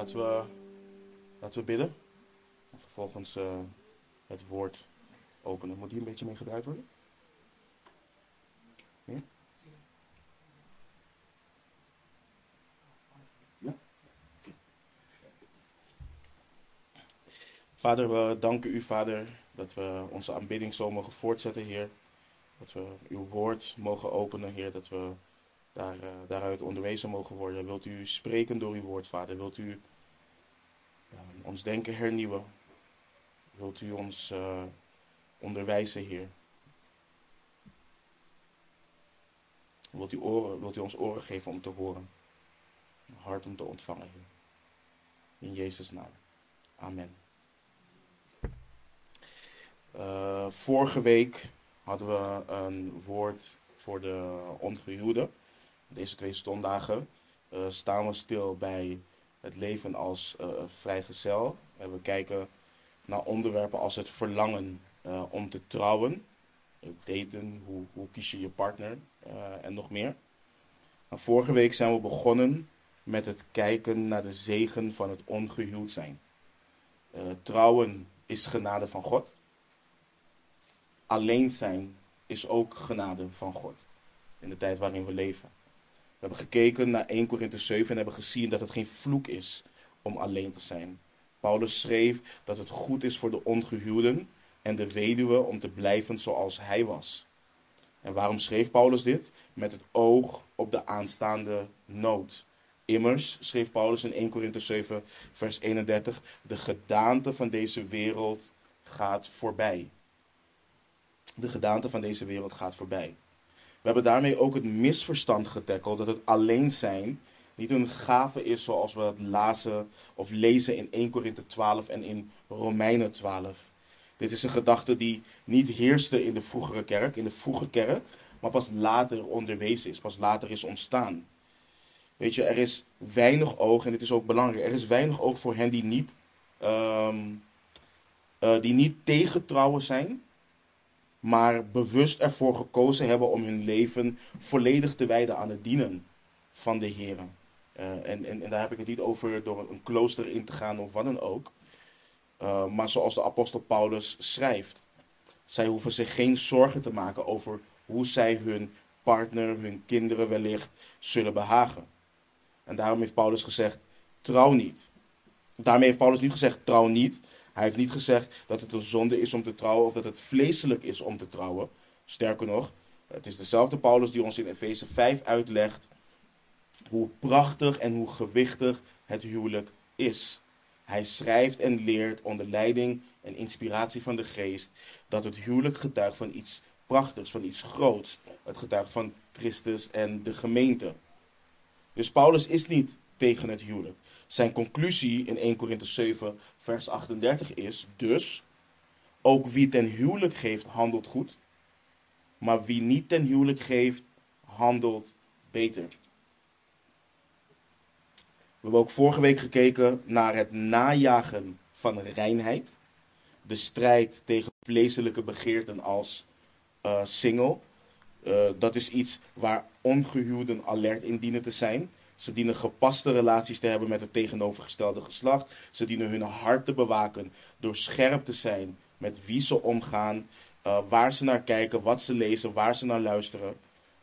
Laten we, laten we bidden. En vervolgens uh, het woord openen. Moet hier een beetje mee worden? Ja? Vader, we danken u, Vader, dat we onze aanbidding zo mogen voortzetten, Heer. Dat we uw woord mogen openen, Heer. Dat we daar, uh, daaruit onderwezen mogen worden. Wilt u spreken door uw woord, Vader? Wilt u uh, ons denken hernieuwen? Wilt u ons uh, onderwijzen, Heer? Wilt u, oren, wilt u ons oren geven om te horen? Hart om te ontvangen, Heer. In Jezus' naam. Amen. vorige week hadden we een woord voor de ongehuwden. Deze twee stonddagen uh, staan we stil bij het leven als uh, vrijgezel. En we kijken naar onderwerpen als het verlangen uh, om te trouwen, daten, hoe, hoe kies je je partner en nog meer. Vorige week zijn we begonnen met het kijken naar de zegen van het ongehuwd zijn. trouwen is genade van God. Alleen zijn is ook genade van God in de tijd waarin we leven. We hebben gekeken naar 1 Korinthe 7 en hebben gezien dat het geen vloek is om alleen te zijn. Paulus schreef dat het goed is voor de ongehuwden en de weduwe om te blijven zoals hij was. En waarom schreef Paulus dit? Met het oog op de aanstaande nood. Immers, schreef Paulus in 1 Korinthe 7, vers 31, de gedaante van deze wereld gaat voorbij. De gedaante van deze wereld gaat voorbij. We hebben daarmee ook het misverstand getackeld dat het alleen zijn niet een gave is zoals we het lazen of lezen in 1 Korinthe 12 en in Romeinen 12. Dit is een gedachte die niet heerste in de vroegere kerk, in de vroege kerk, maar pas later onderwezen is, pas later is ontstaan. Weet je, er is weinig oog, en dit is ook belangrijk, er is weinig oog voor hen die niet, um, die niet tegen trouwen zijn, maar bewust ervoor gekozen hebben om hun leven volledig te wijden aan het dienen van de Heer. Uh, en, en, en, daar heb ik het niet over door een klooster in te gaan of wat dan ook. Uh, maar zoals de apostel Paulus schrijft. Zij hoeven zich geen zorgen te maken over hoe zij hun partner, hun kinderen wellicht zullen behagen. En daarom heeft Paulus gezegd, trouw niet. Daarmee heeft Paulus niet gezegd, trouw niet. Hij heeft niet gezegd dat het een zonde is om te trouwen of dat het vleeselijk is om te trouwen. Sterker nog, het is dezelfde Paulus die ons in Efeze 5 uitlegt hoe prachtig en hoe gewichtig het huwelijk is. Hij schrijft en leert onder leiding en inspiratie van de geest dat het huwelijk getuigt van iets prachtigs, van iets groots. Het getuigt van Christus en de gemeente. Dus Paulus is niet tegen het huwelijk. Zijn conclusie in 1 Korinthe 7, vers 38 is dus: ook wie ten huwelijk geeft, handelt goed, maar wie niet ten huwelijk geeft, handelt beter. We hebben ook vorige week gekeken naar het najagen van reinheid. De strijd tegen vleeselijke begeerten als uh, single. Uh, dat is iets waar ongehuwden alert in dienen te zijn. Ze dienen gepaste relaties te hebben met het tegenovergestelde geslacht. Ze dienen hun hart te bewaken door scherp te zijn met wie ze omgaan, uh, waar ze naar kijken, wat ze lezen, waar ze naar luisteren.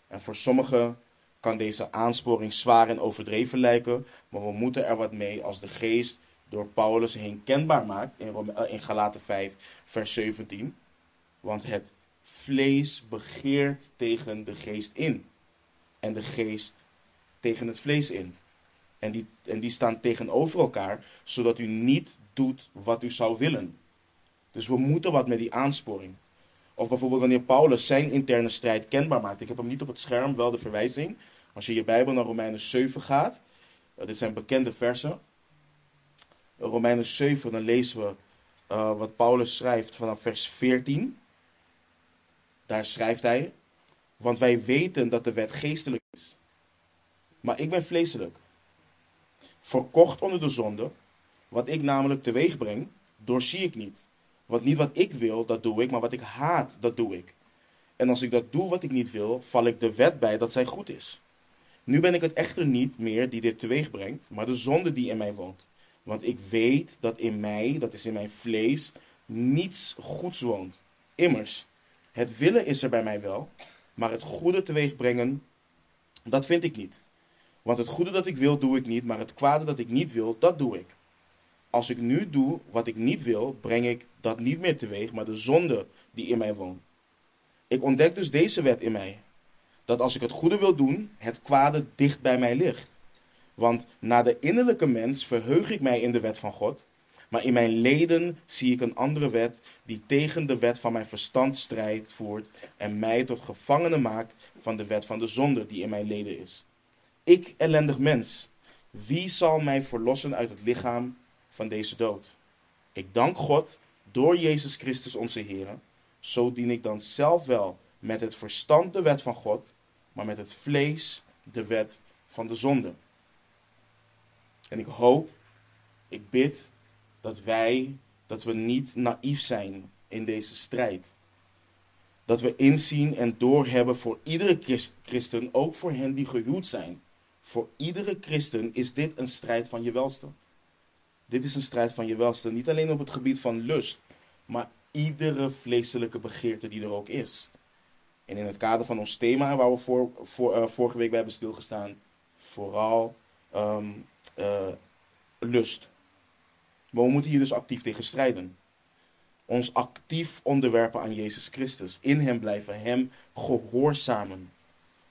En voor sommigen kan deze aansporing zwaar en overdreven lijken, maar we moeten er wat mee als de geest door Paulus heen kenbaar maakt in, uh, in Galaten 5, vers 17. Want het vlees begeert tegen de geest in. En de geest tegen het vlees in. En die, en die staan tegenover elkaar, zodat u niet doet wat u zou willen. Dus we moeten wat met die aansporing. Of bijvoorbeeld wanneer Paulus zijn interne strijd kenbaar maakt. Ik heb hem niet op het scherm, wel de verwijzing. Als je je Bijbel naar Romeinen 7 gaat, uh, dit zijn bekende versen. Romeinen 7, dan lezen we uh, wat Paulus schrijft vanaf vers 14. Daar schrijft hij, want wij weten dat de wet geestelijk is. Maar ik ben vleeselijk. Verkocht onder de zonde. Wat ik namelijk teweeg breng, doorzie ik niet. Want niet wat ik wil, dat doe ik, maar wat ik haat, dat doe ik. En als ik dat doe wat ik niet wil, val ik de wet bij dat zij goed is. Nu ben ik het echter niet meer die dit teweeg brengt, maar de zonde die in mij woont. Want ik weet dat in mij, dat is in mijn vlees, niets goeds woont. Immers, het willen is er bij mij wel, maar het goede teweeg brengen, dat vind ik niet. Want het goede dat ik wil, doe ik niet, maar het kwade dat ik niet wil, dat doe ik. Als ik nu doe wat ik niet wil, breng ik dat niet meer teweeg, maar de zonde die in mij woont. Ik ontdek dus deze wet in mij. Dat als ik het goede wil doen, het kwade dicht bij mij ligt. Want na de innerlijke mens verheug ik mij in de wet van God. Maar in mijn leden zie ik een andere wet die tegen de wet van mijn verstand strijd voert en mij tot gevangene maakt van de wet van de zonde die in mijn leden is. Ik, ellendig mens, wie zal mij verlossen uit het lichaam van deze dood? Ik dank God door Jezus Christus onze Heer. Zo dien ik dan zelf wel met het verstand de wet van God, maar met het vlees de wet van de zonde. En ik hoop, ik bid dat wij, dat we niet naïef zijn in deze strijd. Dat we inzien en doorhebben voor iedere christen, ook voor hen die gehuwd zijn. Voor iedere christen is dit een strijd van je welste. Dit is een strijd van je welste. Niet alleen op het gebied van lust, maar iedere vleeselijke begeerte die er ook is. En in het kader van ons thema, waar we voor, uh, vorige week bij hebben stilgestaan, vooral um, uh, lust. Maar we moeten hier dus actief tegen strijden. Ons actief onderwerpen aan Jezus Christus. In Hem blijven, Hem gehoorzamen.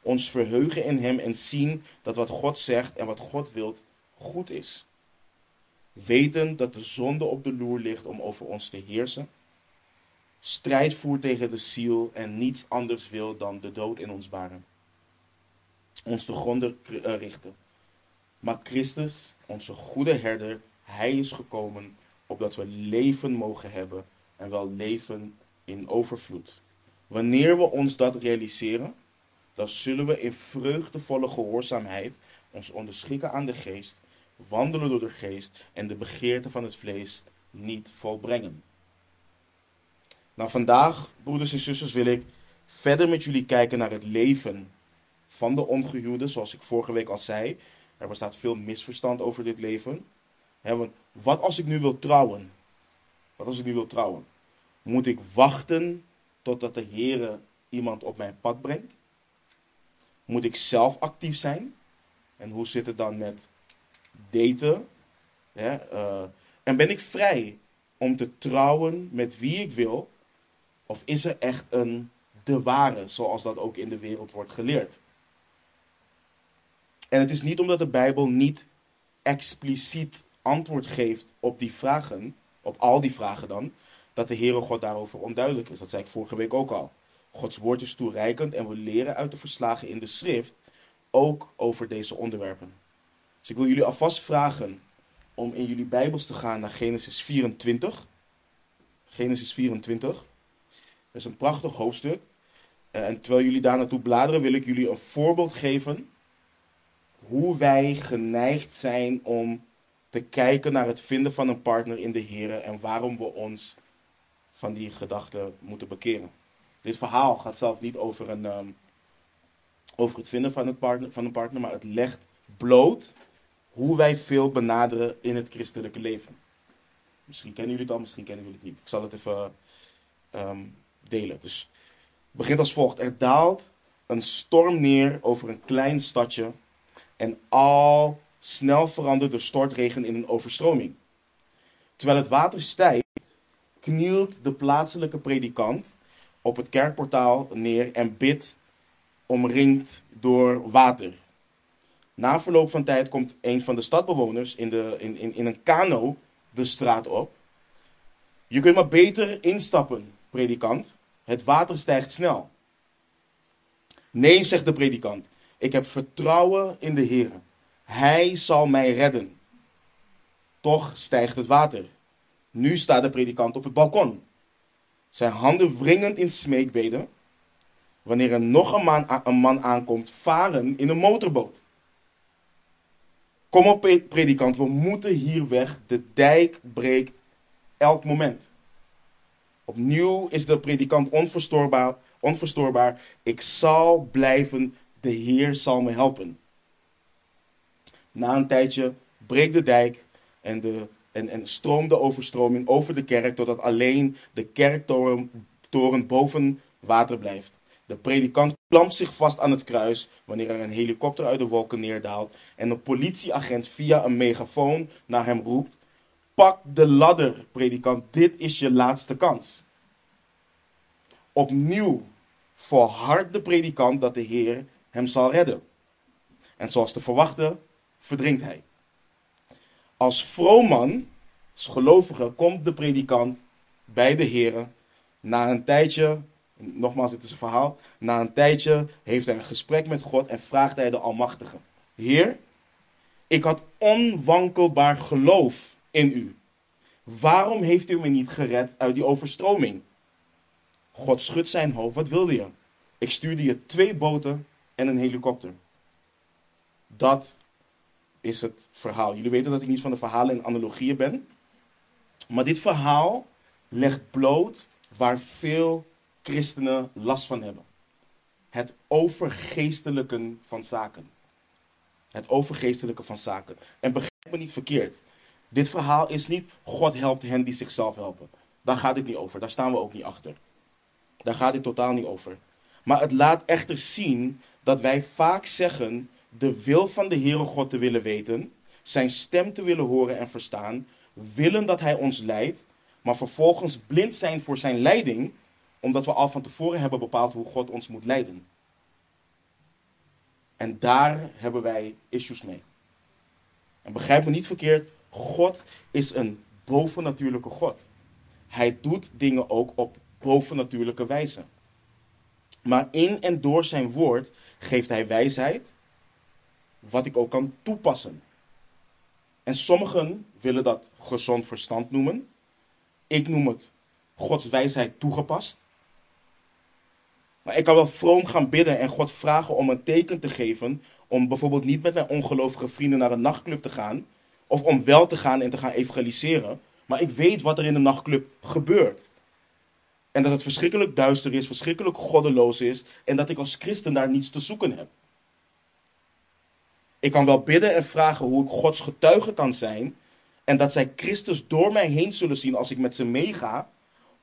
Ons verheugen in Hem en zien dat wat God zegt en wat God wilt goed is. Weten dat de zonde op de loer ligt om over ons te heersen. Strijd voert tegen de ziel en niets anders wil dan de dood in ons baren. Ons te gronden eh, richten. Maar Christus, onze goede herder, hij is gekomen opdat we leven mogen hebben en wel leven in overvloed. Wanneer we ons dat realiseren, dan zullen we in vreugdevolle gehoorzaamheid ons onderschikken aan de geest, wandelen door de geest en de begeerte van het vlees niet volbrengen. Nou, vandaag, broeders en zusters, wil ik verder met jullie kijken naar het leven van de ongehuwde, zoals ik vorige week al zei. Er bestaat veel misverstand over dit leven. want wat als ik nu wil trouwen? Wat als ik nu wil trouwen? Moet ik wachten totdat de Heer iemand op mijn pad brengt? Moet ik zelf actief zijn? En hoe zit het dan met daten? Uh, en ben ik vrij om te trouwen met wie ik wil? Of is er echt een de ware, zoals dat ook in de wereld wordt geleerd? En het is niet omdat de Bijbel niet expliciet antwoord geeft op die vragen, op al die vragen dan, dat de Heere God daarover onduidelijk is. Dat zei ik vorige week ook al. Gods woord is toereikend en we leren uit de verslagen in de schrift ook over deze onderwerpen. Dus ik wil jullie alvast vragen om in jullie Bijbels te gaan naar Genesis 24. Genesis 24. Dat is een prachtig hoofdstuk. Eh, en terwijl jullie daar naartoe bladeren, wil ik jullie een voorbeeld geven hoe wij geneigd zijn om te kijken naar het vinden van een partner in de Heer en waarom we ons van die gedachten moeten bekeren. Dit verhaal gaat zelf niet over, een, um, over het vinden van, partner, van een partner, maar het legt bloot hoe wij veel benaderen in het christelijke leven. Misschien kennen jullie het al, misschien kennen jullie het niet. Ik zal het even um, delen. Dus het begint als volgt. Er daalt een storm neer over een klein stadje en al snel verandert de stortregen in een overstroming. Terwijl het water stijgt, knielt de plaatselijke predikant op het kerkportaal neer en bidt omringd door water. Na verloop van tijd komt een van de stadbewoners in, de, in, in, in een kano de straat op. Je kunt maar beter instappen, predikant. Het water stijgt snel. Nee, zegt de predikant. Ik heb vertrouwen in de Heer. Hij zal mij redden. Toch stijgt het water. Nu staat de predikant op het balkon. Zijn handen wringend in smeekbeden. Wanneer er nog een man, een man aankomt, varen in een motorboot. Kom op, predikant, we moeten hier weg. De dijk breekt elk moment. Opnieuw is de predikant onverstoorbaar. onverstoorbaar. Ik zal blijven de Heer zal me helpen. Na een tijdje breekt de dijk en de en, en stroomde overstroming over de kerk, totdat alleen de kerktoren toren boven water blijft. De predikant klampt zich vast aan het kruis wanneer er een helikopter uit de wolken neerdaalt en een politieagent via een megafoon naar hem roept: Pak de ladder, predikant, dit is je laatste kans. Opnieuw volhardt de predikant dat de Heer hem zal redden. En zoals te verwachten, verdrinkt hij. Als vroomman, als gelovige, komt de predikant bij de Heer. Na een tijdje, nogmaals, dit is een verhaal. Na een tijdje heeft hij een gesprek met God en vraagt hij de Almachtige: Heer, ik had onwankelbaar geloof in u. Waarom heeft u me niet gered uit die overstroming? God schudt zijn hoofd. Wat wilde je? Ik stuurde je twee boten en een helikopter. Dat is het verhaal. Jullie weten dat ik niet van de verhalen en analogieën ben. Maar dit verhaal legt bloot waar veel christenen last van hebben. Het overgeestelijken van zaken. Het overgeestelijke van zaken. En begrijp me niet verkeerd. Dit verhaal is niet God helpt hen die zichzelf helpen. Daar gaat het niet over. Daar staan we ook niet achter. Daar gaat het totaal niet over. Maar het laat echter zien dat wij vaak zeggen de wil van de Heere God te willen weten, zijn stem te willen horen en verstaan, willen dat Hij ons leidt, maar vervolgens blind zijn voor Zijn leiding, omdat we al van tevoren hebben bepaald hoe God ons moet leiden. En daar hebben wij issues mee. En begrijp me niet verkeerd, God is een bovennatuurlijke God. Hij doet dingen ook op bovennatuurlijke wijze. Maar in en door zijn woord geeft hij wijsheid, wat ik ook kan toepassen. En sommigen willen dat gezond verstand noemen. Ik noem het Gods wijsheid toegepast. Maar ik kan wel vroom gaan bidden en God vragen om een teken te geven. Om bijvoorbeeld niet met mijn ongelovige vrienden naar een nachtclub te gaan. Of om wel te gaan en te gaan evangeliseren. Maar ik weet wat er in de nachtclub gebeurt. En dat het verschrikkelijk duister is, verschrikkelijk goddeloos is. En dat ik als christen daar niets te zoeken heb. Ik kan wel bidden en vragen hoe ik Gods getuige kan zijn. En dat zij Christus door mij heen zullen zien als ik met ze meega.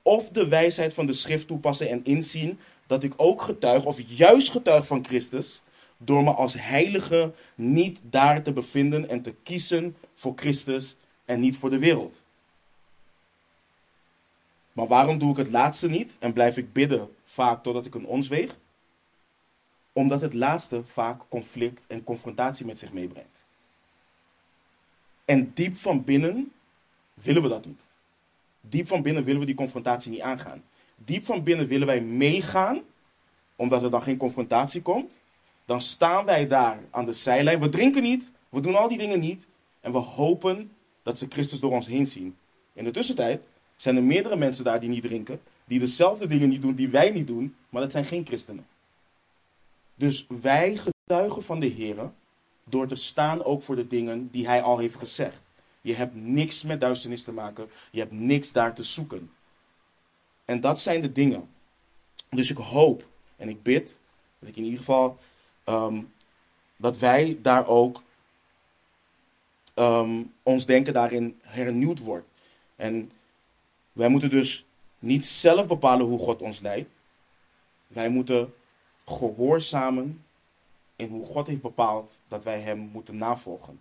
Of de wijsheid van de schrift toepassen en inzien dat ik ook getuig, of juist getuig van Christus. Door me als heilige niet daar te bevinden en te kiezen voor Christus en niet voor de wereld. Maar waarom doe ik het laatste niet en blijf ik bidden vaak totdat ik een ons weeg? Omdat het laatste vaak conflict en confrontatie met zich meebrengt. En diep van binnen willen we dat niet. Diep van binnen willen we die confrontatie niet aangaan. Diep van binnen willen wij meegaan, omdat er dan geen confrontatie komt. Dan staan wij daar aan de zijlijn. We drinken niet, we doen al die dingen niet. En we hopen dat ze Christus door ons heen zien. In de tussentijd zijn er meerdere mensen daar die niet drinken, die dezelfde dingen niet doen die wij niet doen, maar dat zijn geen christenen. Dus wij getuigen van de Heer door te staan ook voor de dingen die Hij al heeft gezegd. Je hebt niks met duisternis te maken, je hebt niks daar te zoeken. En dat zijn de dingen. Dus ik hoop en ik bid dat ik in ieder geval ehm, dat wij daar ook um, ons denken daarin hernieuwd wordt. En wij moeten dus niet zelf bepalen hoe God ons leidt. Wij moeten gehoorzamen in hoe God heeft bepaald dat wij Hem moeten navolgen.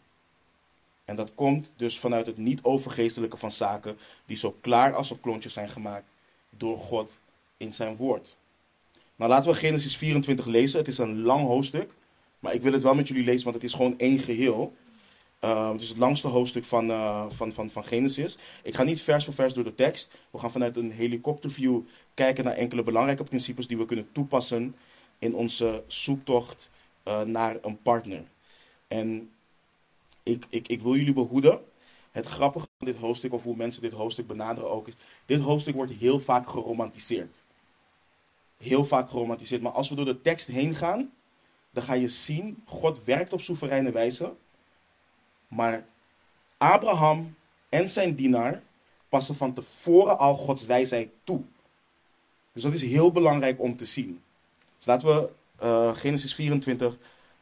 En dat komt dus vanuit het niet overgeestelijke van zaken die zo klaar als op klontjes zijn gemaakt door God in zijn woord. Nou laten we Genesis 24 lezen. Het is een lang hoofdstuk, maar ik wil het wel met jullie lezen, want het is gewoon één geheel. Uh, het is het langste hoofdstuk van, uh, van, van, van Genesis. Ik ga niet vers voor vers door de tekst. We gaan vanuit een helikopterview kijken naar enkele belangrijke principes die we kunnen toepassen in onze zoektocht uh, naar een partner. En ik, ik, ik wil jullie behoeden. Het grappige van dit hoofdstuk, of hoe mensen dit hoofdstuk benaderen ook, is: dit hoofdstuk wordt heel vaak geromantiseerd. Heel vaak geromantiseerd. Maar als we door de tekst heen gaan, dan ga je zien: God werkt op soevereine wijze. Maar Abraham en zijn dienaar passen van tevoren al Gods wijsheid toe. Dus dat is heel belangrijk om te zien. Dus laten we uh, Genesis 24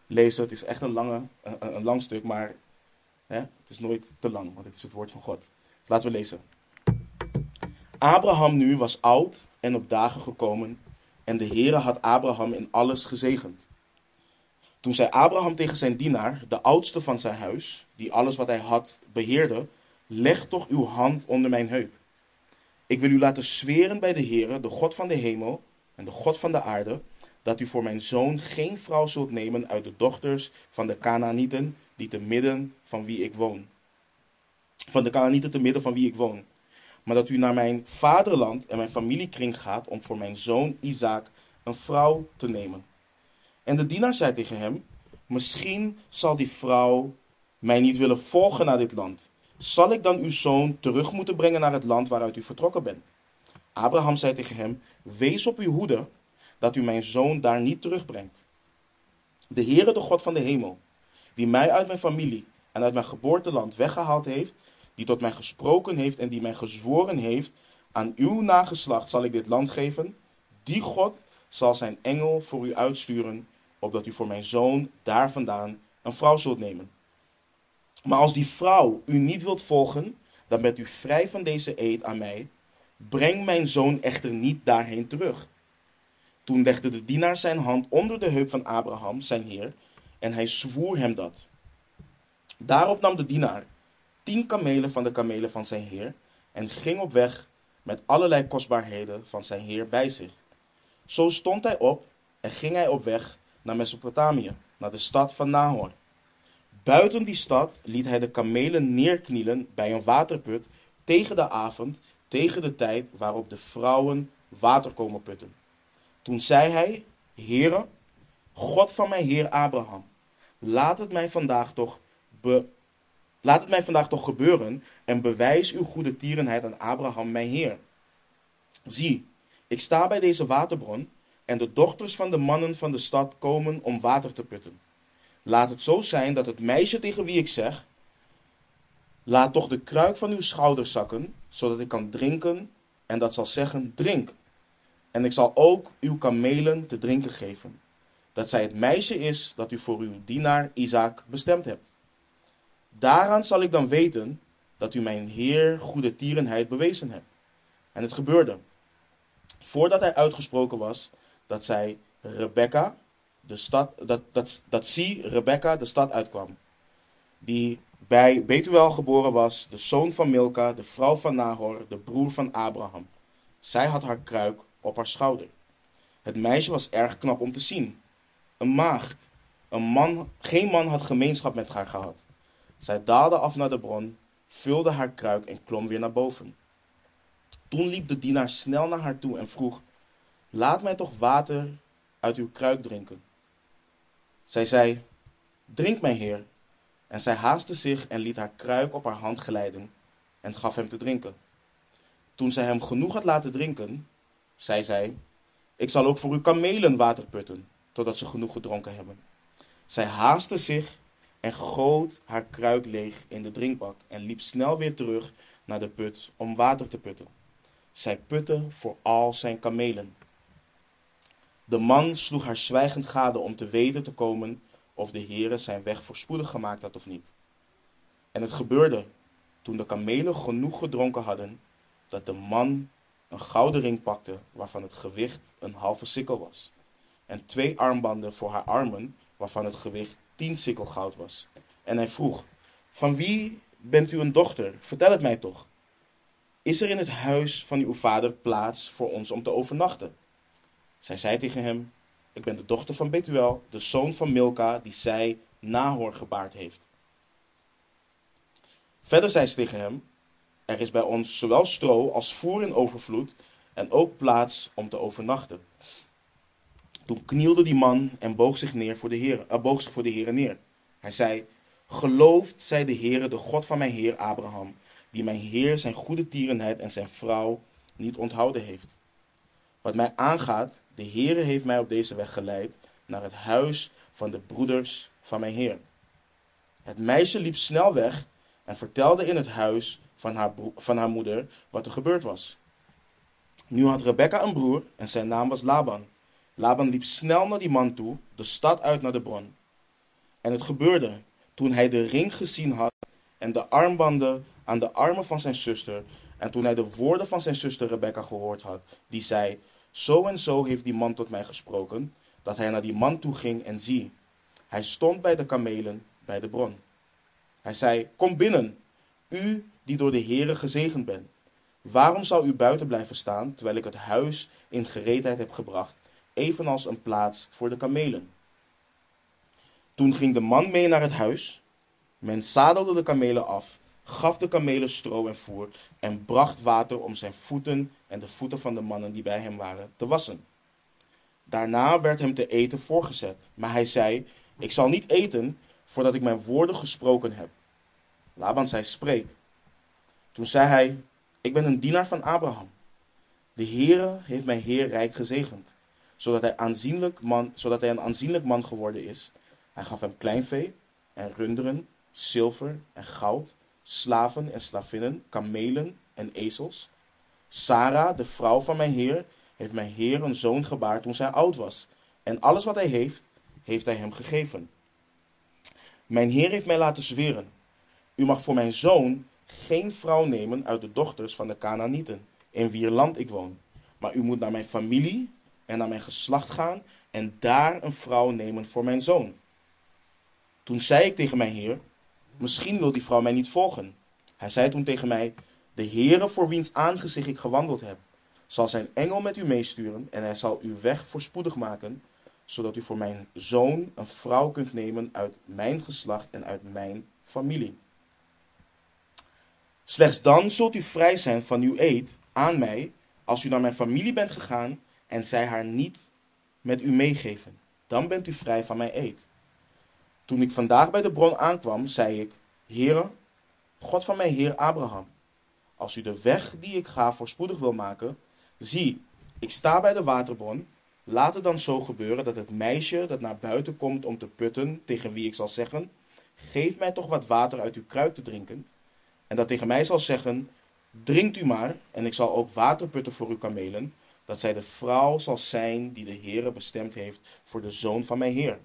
lezen. Het is echt een, lange, een, een lang stuk, maar hè, het is nooit te lang, want het is het woord van God. Laten we lezen. Abraham nu was oud en op dagen gekomen, en de Heere had Abraham in alles gezegend. Toen zei Abraham tegen zijn dienaar, de oudste van zijn huis, die alles wat hij had beheerde, leg toch uw hand onder mijn heup. Ik wil u laten zweren bij de Heere, de God van de hemel en de God van de aarde, dat u voor mijn zoon geen vrouw zult nemen uit de dochters van de Canaanieten, die te midden van wie ik woon. Van de Canaanieten te midden van wie ik woon. Maar dat u naar mijn vaderland en mijn familiekring gaat om voor mijn zoon Isaac een vrouw te nemen. En de dienaar zei tegen hem: Misschien zal die vrouw mij niet willen volgen naar dit land. Zal ik dan uw zoon terug moeten brengen naar het land waaruit u vertrokken bent? Abraham zei tegen hem: Wees op uw hoede dat u mijn zoon daar niet terugbrengt. De Heere, de God van de hemel, die mij uit mijn familie en uit mijn geboorteland weggehaald heeft, die tot mij gesproken heeft en die mij gezworen heeft, aan uw nageslacht zal ik dit land geven, die God zal zijn engel voor u uitsturen, opdat u voor mijn zoon daar vandaan een vrouw zult nemen. Maar als die vrouw u niet wilt volgen, dan bent u vrij van deze eed aan mij. Breng mijn zoon echter niet daarheen terug. Toen legde de dienaar zijn hand onder de heup van Abraham, zijn heer, en hij zwoer hem dat. Daarop nam de dienaar tien kamelen van de kamelen van zijn heer en ging op weg met allerlei kostbaarheden van zijn heer bij zich. Zo stond hij op en ging hij op weg naar Mesopotamië, naar de stad van Nahor. Buiten die stad liet hij de kamelen neerknielen bij een waterput tegen de avond, tegen de tijd waarop de vrouwen water komen putten. Toen zei hij, Heere, God van mijn heer Abraham, laat het mij vandaag toch, laat het mij vandaag toch gebeuren en bewijs uw goede tierenheid aan Abraham mijn heer. Zie, ik sta bij deze waterbron en de dochters van de mannen van de stad komen om water te putten. Laat het zo zijn dat het meisje tegen wie ik zeg, laat toch de kruik van uw schouders zakken, zodat ik kan drinken en dat zal zeggen, drink. En ik zal ook uw kamelen te drinken geven, dat zij het meisje is dat u voor uw dienaar Isaac bestemd hebt. Daaraan zal ik dan weten dat u mijn Heer goede tierenheid bewezen hebt. En het gebeurde, voordat hij uitgesproken was, dat zij Rebecca, de stad, dat, dat, dat zie Rebecca de stad uitkwam, die bij Betuel geboren was, de zoon van Milka, de vrouw van Nahor, de broer van Abraham. Zij had haar kruik op haar schouder. Het meisje was erg knap om te zien. Een maagd. Een man, geen man had gemeenschap met haar gehad. Zij daalde af naar de bron, vulde haar kruik en klom weer naar boven. Toen liep de dienaar snel naar haar toe en vroeg: Laat mij toch water uit uw kruik drinken. Zij zei: Drink, mijn heer. En zij haastte zich en liet haar kruik op haar hand glijden en gaf hem te drinken. Toen zij hem genoeg had laten drinken, zei zij: Ik zal ook voor uw kamelen water putten, totdat ze genoeg gedronken hebben. Zij haastte zich en goot haar kruik leeg in de drinkbak en liep snel weer terug naar de put om water te putten. Zij putte voor al zijn kamelen. De man sloeg haar zwijgend gade om te weten te komen of de Heere zijn weg voorspoedig gemaakt had of niet. En het gebeurde, toen de kamelen genoeg gedronken hadden, dat de man een gouden ring pakte waarvan het gewicht een halve sikkel was. En twee armbanden voor haar armen waarvan het gewicht tien sikkel goud was. En hij vroeg, van wie bent u een dochter? Vertel het mij toch. Is er in het huis van uw vader plaats voor ons om te overnachten? Zij zei tegen hem, ik ben de dochter van Betuel, de zoon van Milka, die zij Nahor gebaard heeft. Verder zei ze tegen hem, er is bij ons zowel stro als voer in overvloed en ook plaats om te overnachten. Toen knielde die man en boog zich, neer voor de Heer, uh, zich voor de Heer neer. Hij zei, geloofd zij de Heere, de God van mijn Heer Abraham, die mijn Heer zijn goede tierenheid en zijn vrouw niet onthouden heeft. Wat mij aangaat, de Heere heeft mij op deze weg geleid naar het huis van de broeders van mijn Heer. Het meisje liep snel weg en vertelde in het huis van haar, van haar moeder wat er gebeurd was. Nu had Rebecca een broer en zijn naam was Laban. Laban liep snel naar die man toe, de stad uit naar de bron. En het gebeurde, toen hij de ring gezien had en de armbanden aan de armen van zijn zuster. En toen hij de woorden van zijn zuster Rebecca gehoord had, die zei: Zo en zo heeft die man tot mij gesproken, dat hij naar die man toe ging en zie, hij stond bij de kamelen bij de bron. Hij zei: Kom binnen, u die door de Heere gezegend bent. Waarom zou u buiten blijven staan, terwijl ik het huis in gereedheid heb gebracht, evenals een plaats voor de kamelen? Toen ging de man mee naar het huis. Men zadelde de kamelen af, gaf de kamelen stro en voer en bracht water om zijn voeten en de voeten van de mannen die bij hem waren te wassen. Daarna werd hem te eten voorgezet, maar hij zei: Ik zal niet eten voordat ik mijn woorden gesproken heb. Laban zei: Spreek. Toen zei hij: Ik ben een dienaar van Abraham. De Heere heeft mijn Heer rijk gezegend, zodat hij, aanzienlijk man, zodat hij een aanzienlijk man geworden is. Hij gaf hem kleinvee en runderen, zilver en goud, slaven en slavinnen, kamelen en ezels. Sarah, de vrouw van mijn Heer, heeft mijn Heer een zoon gebaard toen zij oud was. En alles wat hij heeft, heeft hij hem gegeven. Mijn Heer heeft mij laten zweren. U mag voor mijn zoon geen vrouw nemen uit de dochters van de Canaanieten, in wier land ik woon. Maar u moet naar mijn familie en naar mijn geslacht gaan en daar een vrouw nemen voor mijn zoon. Toen zei ik tegen mijn heer, misschien wil die vrouw mij niet volgen. Hij zei toen tegen mij, de Heere voor wiens aangezicht ik gewandeld heb, zal zijn engel met u meesturen en hij zal uw weg voorspoedig maken, zodat u voor mijn zoon een vrouw kunt nemen uit mijn geslacht en uit mijn familie. Slechts dan zult u vrij zijn van uw eed aan mij, als u naar mijn familie bent gegaan en zij haar niet met u meegeven. Dan bent u vrij van mijn eed. Toen ik vandaag bij de bron aankwam, zei ik: Heere, God van mijn heer Abraham, als u de weg die ik ga voorspoedig wil maken, zie, ik sta bij de waterbron. Laat het dan zo gebeuren dat het meisje dat naar buiten komt om te putten, tegen wie ik zal zeggen: Geef mij toch wat water uit uw kruik te drinken. En dat tegen mij zal zeggen: Drinkt u maar, en ik zal ook water putten voor uw kamelen, dat zij de vrouw zal zijn die de Heere bestemd heeft voor de zoon van mijn Heer.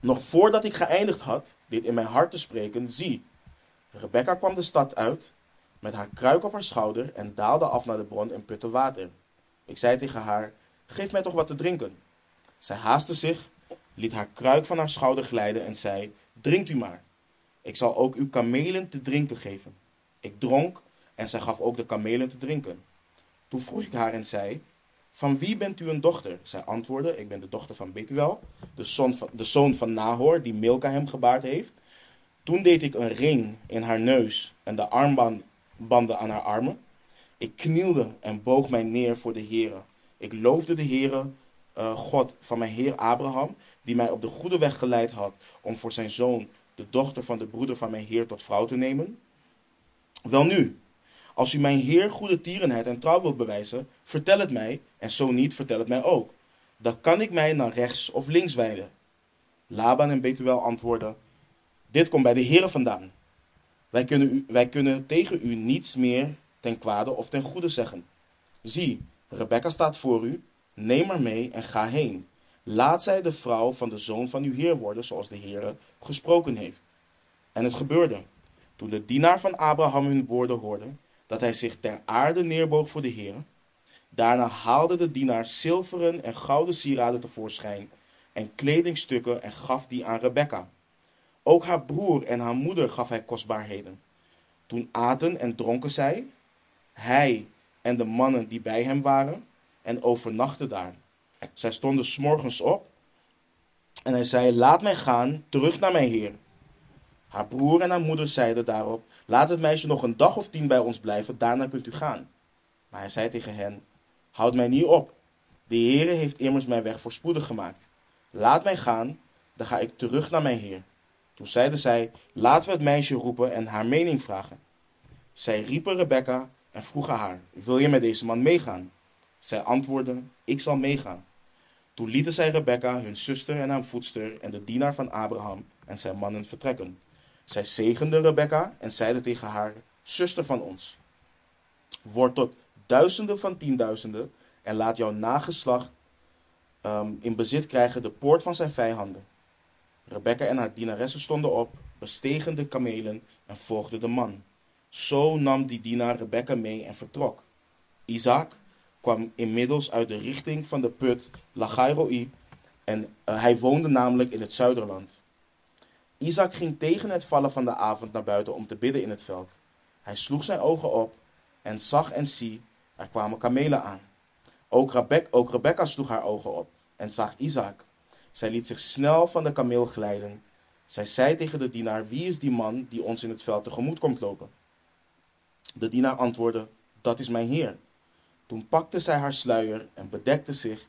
Nog voordat ik geëindigd had dit in mijn hart te spreken, zie, Rebecca kwam de stad uit met haar kruik op haar schouder en daalde af naar de bron en putte water. Ik zei tegen haar: Geef mij toch wat te drinken. Zij haastte zich, liet haar kruik van haar schouder glijden en zei: Drinkt u maar. Ik zal ook uw kamelen te drinken geven. Ik dronk en zij gaf ook de kamelen te drinken. Toen vroeg ik haar en zei: Van wie bent u een dochter? Zij antwoordde: Ik ben de dochter van Betuel, de zoon van, de zoon van Nahor, die Milka hem gebaard heeft. Toen deed ik een ring in haar neus en de armbanden aan haar armen. Ik knielde en boog mij neer voor de Heere. Ik loofde de Heere, uh, God van mijn Heer Abraham, die mij op de goede weg geleid had om voor zijn zoon de dochter van de broeder van mijn Heer tot vrouw te nemen. Welnu, als u mijn Heer goede tierenheid en trouw wilt bewijzen, vertel het mij, en zo niet, vertel het mij ook. Dan kan ik mij naar rechts of links wijden. Laban en Betuel antwoorden, dit komt bij de Heer vandaan. Wij kunnen, u, wij kunnen tegen u niets meer ten kwade of ten goede zeggen. Zie, Rebecca staat voor u, neem haar mee en ga heen. Laat zij de vrouw van de zoon van uw Heer worden, zoals de Heer gesproken heeft. En het gebeurde, toen de dienaar van Abraham hun woorden hoorde, dat hij zich ter aarde neerboog voor de Heer. Daarna haalde de dienaar zilveren en gouden sieraden tevoorschijn en kledingstukken en gaf die aan Rebecca. Ook haar broer en haar moeder gaf hij kostbaarheden. Toen aten en dronken zij, hij en de mannen die bij hem waren, en overnachten daar. Zij stonden s'morgens op en hij zei, laat mij gaan, terug naar mijn heer. Haar broer en haar moeder zeiden daarop, laat het meisje nog een dag of tien bij ons blijven, daarna kunt u gaan. Maar hij zei tegen hen, houd mij niet op. De Heere heeft immers mijn weg voorspoedig gemaakt. Laat mij gaan, dan ga ik terug naar mijn heer. Toen zeiden zij, laten we het meisje roepen en haar mening vragen. Zij riepen Rebecca en vroegen haar, wil je met deze man meegaan? Zij antwoordde, ik zal meegaan. Toen lieten zij Rebecca, hun zuster en haar voedster en de dienaar van Abraham en zijn mannen vertrekken. Zij zegenden Rebecca en zeiden tegen haar, zuster van ons, word tot duizenden van tienduizenden en laat jouw nageslacht um, in bezit krijgen de poort van zijn vijanden. Rebecca en haar dienaressen stonden op, bestegen de kamelen en volgden de man. Zo nam die dienaar Rebecca mee en vertrok. Isaac kwam inmiddels uit de richting van de put Lachairoi en uh, hij woonde namelijk in het zuiderland. Isaac ging tegen het vallen van de avond naar buiten om te bidden in het veld. Hij sloeg zijn ogen op en zag en zie, er kwamen kamelen aan. Ook, Rebek, ook Rebecca sloeg haar ogen op en zag Isaac. Zij liet zich snel van de kameel glijden. Zij zei tegen de dienaar: Wie is die man die ons in het veld tegemoet komt lopen? De dienaar antwoordde: Dat is mijn heer. Toen pakte zij haar sluier en bedekte zich.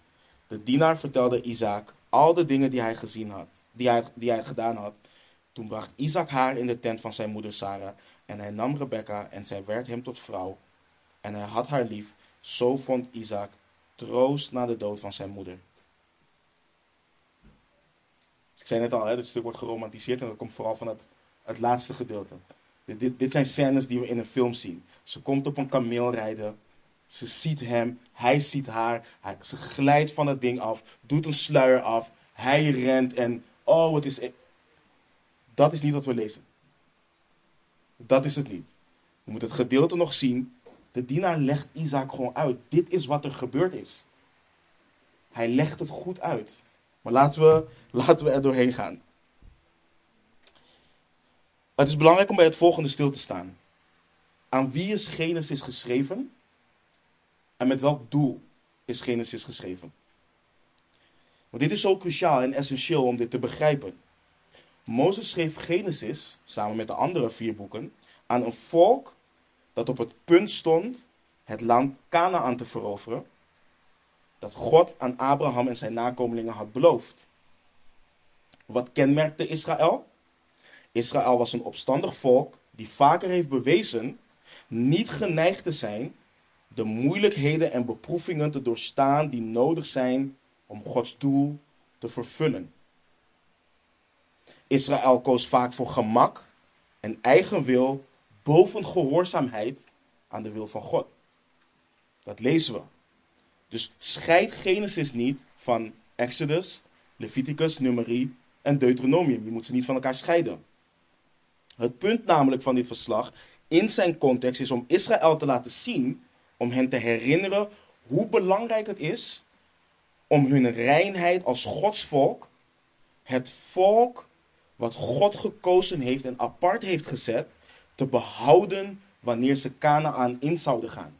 De dienaar vertelde Isaac al de dingen die hij gezien had, die hij, die hij gedaan had. Toen bracht Isaac haar in de tent van zijn moeder Sarah en hij nam Rebecca en zij werd hem tot vrouw. En hij had haar lief. Zo vond Isaac troost na de dood van zijn moeder. Dus ik zei net al, hè, dit stuk wordt geromantiseerd en dat komt vooral van het, het laatste gedeelte. Dit, dit, dit zijn scènes die we in een film zien. Ze komt op een kameel rijden. Ze ziet hem, hij ziet haar. Hij, ze glijdt van het ding af, doet een sluier af. Hij rent en oh, het is. E- dat is niet wat we lezen. Dat is het niet. Je moet het gedeelte nog zien. De dienaar legt Isaac gewoon uit. Dit is wat er gebeurd is. Hij legt het goed uit. Maar laten we, laten we er doorheen gaan. Het is belangrijk om bij het volgende stil te staan. Aan wie is Genesis geschreven? En met welk doel is Genesis geschreven? Want dit is zo cruciaal en essentieel om dit te begrijpen. Mozes schreef Genesis, samen met de andere vier boeken, aan een volk dat op het punt stond het land Canaan te veroveren, dat God aan Abraham en zijn nakomelingen had beloofd. Wat kenmerkte Israël? Israël was een opstandig volk die vaker heeft bewezen niet geneigd te zijn de moeilijkheden en beproevingen te doorstaan die nodig zijn om Gods doel te vervullen. Israël koos vaak voor gemak en eigen wil boven gehoorzaamheid aan de wil van God. Dat lezen we. Dus scheid Genesis niet van Exodus, Leviticus, Numeri en Deuteronomium. Je moet ze niet van elkaar scheiden. Het punt namelijk van dit verslag in zijn context is om Israël te laten zien, om hen te herinneren hoe belangrijk het is om hun reinheid als Gods volk, het volk wat God gekozen heeft en apart heeft gezet, te behouden wanneer ze Canaan in zouden gaan.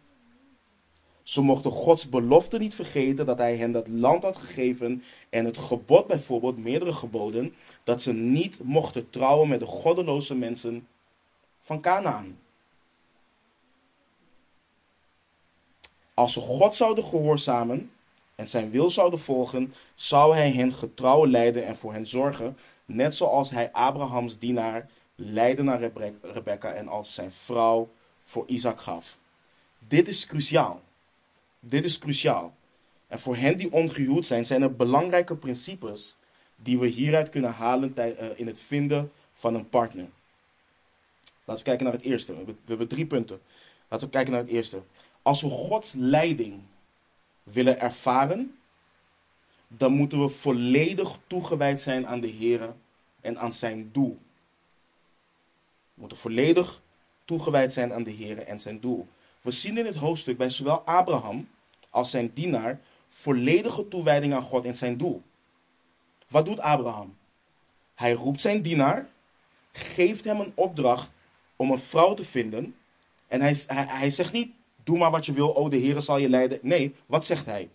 Ze mochten Gods belofte niet vergeten dat hij hen dat land had gegeven en het gebod bijvoorbeeld, meerdere geboden, dat ze niet mochten trouwen met de goddeloze mensen van Canaan. Als ze God zouden gehoorzamen en zijn wil zouden volgen, zou hij hen getrouw leiden en voor hen zorgen, net zoals hij Abrahams dienaar leidde naar Rebecca en als zijn vrouw voor Isaac gaf. Dit is cruciaal. Dit is cruciaal. En voor hen die ongehuwd zijn, zijn er belangrijke principes die we hieruit kunnen halen eh, in het vinden van een partner. Laten we kijken naar het eerste. We hebben drie punten. Laten we kijken naar het eerste. Als we Gods leiding willen ervaren, dan moeten we volledig toegewijd zijn aan de Heer en aan zijn doel. We moeten volledig toegewijd zijn aan de Heer en zijn doel. We zien in het hoofdstuk bij zowel Abraham als zijn dienaar volledige toewijding aan God en zijn doel. Wat doet Abraham? Hij roept zijn dienaar, geeft hem een opdracht om een vrouw te vinden. En hij, hij, hij zegt niet, doe maar wat je wil, oh de Heer zal je leiden. Nee, wat zegt hij?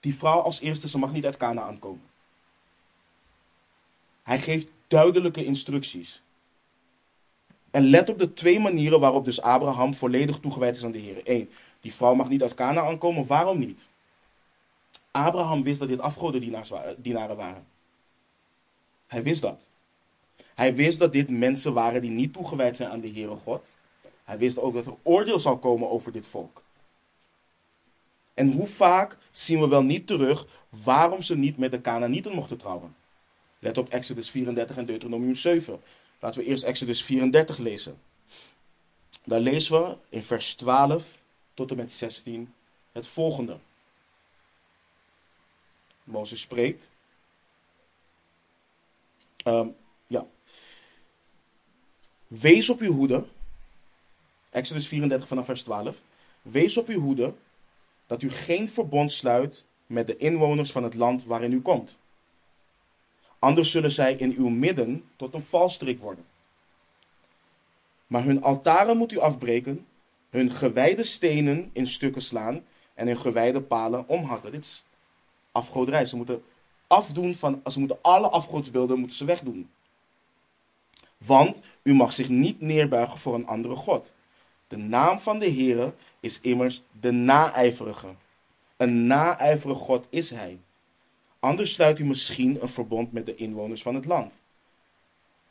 Die vrouw als eerste, ze mag niet uit Canaan komen. Hij geeft duidelijke instructies. En let op de twee manieren waarop dus Abraham volledig toegewijd is aan de Heer. Eén, die vrouw mag niet uit Canaan komen. Waarom niet? Abraham wist dat dit afgodendienaaren waren. Hij wist dat. Hij wist dat dit mensen waren die niet toegewijd zijn aan de Heere God. Hij wist ook dat er oordeel zal komen over dit volk. En hoe vaak zien we wel niet terug waarom ze niet met de Canaanieten mochten trouwen? Let op Exodus 34 en Deuteronomium 7. Laten we eerst Exodus 34 lezen. Daar lezen we in vers 12 tot en met 16 het volgende. Mozes spreekt. Um, ja. Wees op uw hoede Exodus 34 vanaf vers 12. Wees op uw hoede dat u geen verbond sluit met de inwoners van het land waarin u komt. Anders zullen zij in uw midden tot een valstrik worden. Maar hun altaren moet u afbreken, hun gewijde stenen in stukken slaan en hun gewijde palen omhakken. Dit is afgoderij. Ze moeten afdoen van, ze moeten alle afgodsbeelden moeten ze wegdoen. Want u mag zich niet neerbuigen voor een andere God. De naam van de Heere is immers de naijverige. Een naijverige God is hij. Anders sluit u misschien een verbond met de inwoners van het land.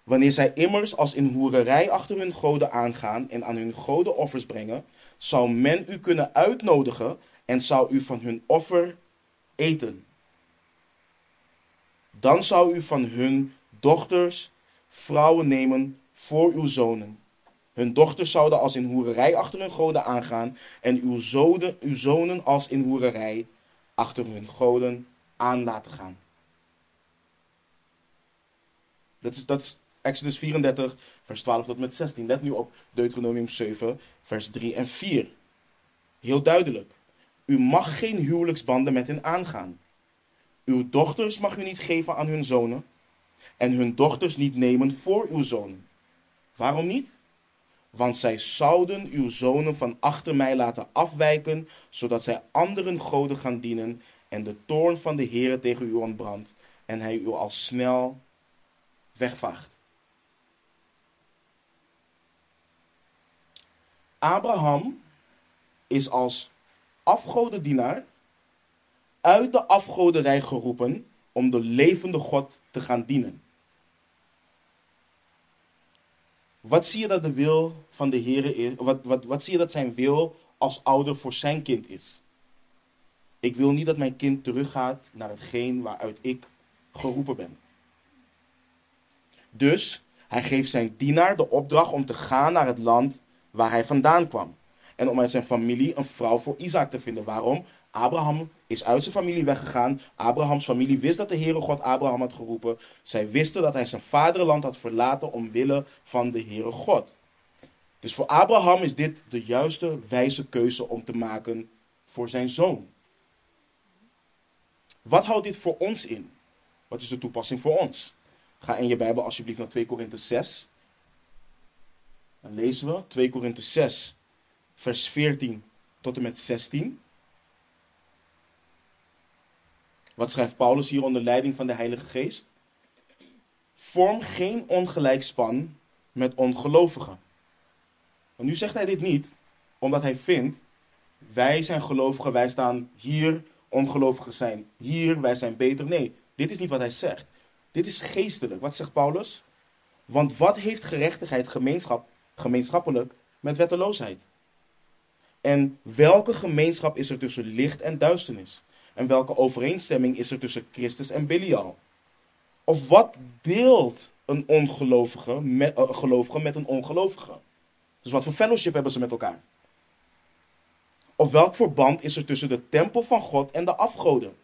Wanneer zij immers als in hoererij achter hun goden aangaan en aan hun goden offers brengen, zal men u kunnen uitnodigen en zal u van hun offer eten. Dan zou u van hun dochters vrouwen nemen voor uw zonen. Hun dochters zouden als in hoererij achter hun goden aangaan en uw, zoden, uw zonen als in hoererij achter hun goden aan laten gaan. Dat is, dat is Exodus 34, vers 12 tot met 16. Let nu op Deuteronomium 7, vers 3 en 4. Heel duidelijk. U mag geen huwelijksbanden met hen aangaan. Uw dochters mag u niet geven aan hun zonen en hun dochters niet nemen voor uw zonen. Waarom niet? Want zij zouden uw zonen van achter mij laten afwijken, zodat zij anderen goden gaan dienen en de toorn van de Heere tegen u ontbrandt en hij u al snel wegvaagt. Abraham is als afgodendienaar uit de afgoderij geroepen om de levende God te gaan dienen. Wat zie je dat de wil van de Heer? Wat, wat, wat zie je dat zijn wil als ouder voor zijn kind is? Ik wil niet dat mijn kind teruggaat naar hetgeen waaruit ik geroepen ben. Dus hij geeft zijn dienaar de opdracht om te gaan naar het land waar hij vandaan kwam. En om uit zijn familie een vrouw voor Isaac te vinden. Waarom? Abraham is uit zijn familie weggegaan. Abrahams familie wist dat de Heere God Abraham had geroepen. Zij wisten dat hij zijn vaderland had verlaten omwille van de Heere God. Dus voor Abraham is dit de juiste, wijze keuze om te maken voor zijn zoon. Wat houdt dit voor ons in? Wat is de toepassing voor ons? Ga in je Bijbel alsjeblieft naar 2 Korinthe 6. Dan lezen we 2 Korinthe 6, vers 14 tot en met 16. Wat schrijft Paulus hier onder leiding van de Heilige Geest? Vorm geen ongelijkspan met ongelovigen. En nu zegt hij dit niet omdat hij vindt, wij zijn gelovigen, wij staan hier, ongelovigen zijn hier, wij zijn beter. Nee, dit is niet wat hij zegt. Dit is geestelijk. Wat zegt Paulus? Want wat heeft gerechtigheid gemeenschap, gemeenschappelijk met wetteloosheid? En welke gemeenschap is er tussen licht en duisternis? En welke overeenstemming is er tussen Christus en Belial? Of wat deelt een ongelovige met, uh, gelovige met een ongelovige? Dus wat voor fellowship hebben ze met elkaar? Of welk verband is er tussen de tempel van God en de afgoden?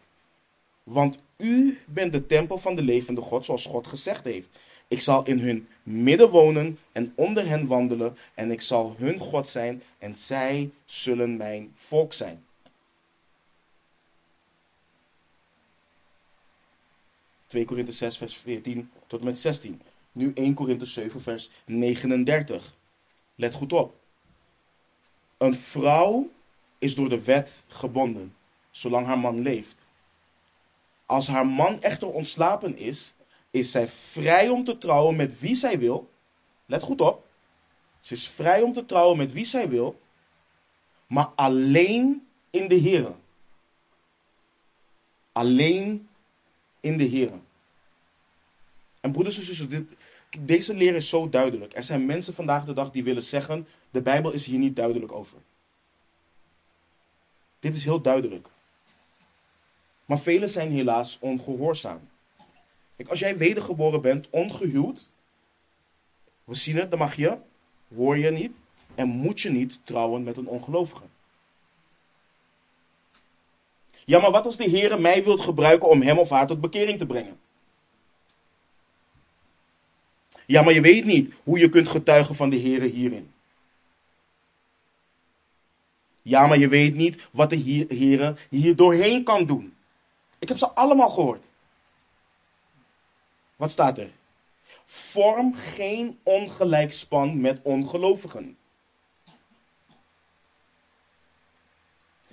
Want u bent de tempel van de levende God, zoals God gezegd heeft. Ik zal in hun midden wonen en onder hen wandelen, en ik zal hun God zijn, en zij zullen mijn volk zijn. 2 Korinthe 6, vers 14 tot en met 16. Nu 1 Korinthe 7, vers 39. Let goed op. Een vrouw is door de wet gebonden, zolang haar man leeft. Als haar man echter ontslapen is, is zij vrij om te trouwen met wie zij wil. Let goed op. Ze is vrij om te trouwen met wie zij wil, maar alleen in de Heer. Alleen in de Heer. En broeders en zusters, dit, deze leer is zo duidelijk. Er zijn mensen vandaag de dag die willen zeggen, de Bijbel is hier niet duidelijk over. Dit is heel duidelijk. Maar velen zijn helaas ongehoorzaam. Kijk, als jij wedergeboren bent, ongehuwd, we zien het, dan mag je, hoor je niet en moet je niet trouwen met een ongelovige. Ja, maar wat als de Heer mij wilt gebruiken om hem of haar tot bekering te brengen? Ja, maar je weet niet hoe je kunt getuigen van de Heer hierin. Ja, maar je weet niet wat de Heer hier doorheen kan doen. Ik heb ze allemaal gehoord. Wat staat er? Vorm geen ongelijkspan met ongelovigen.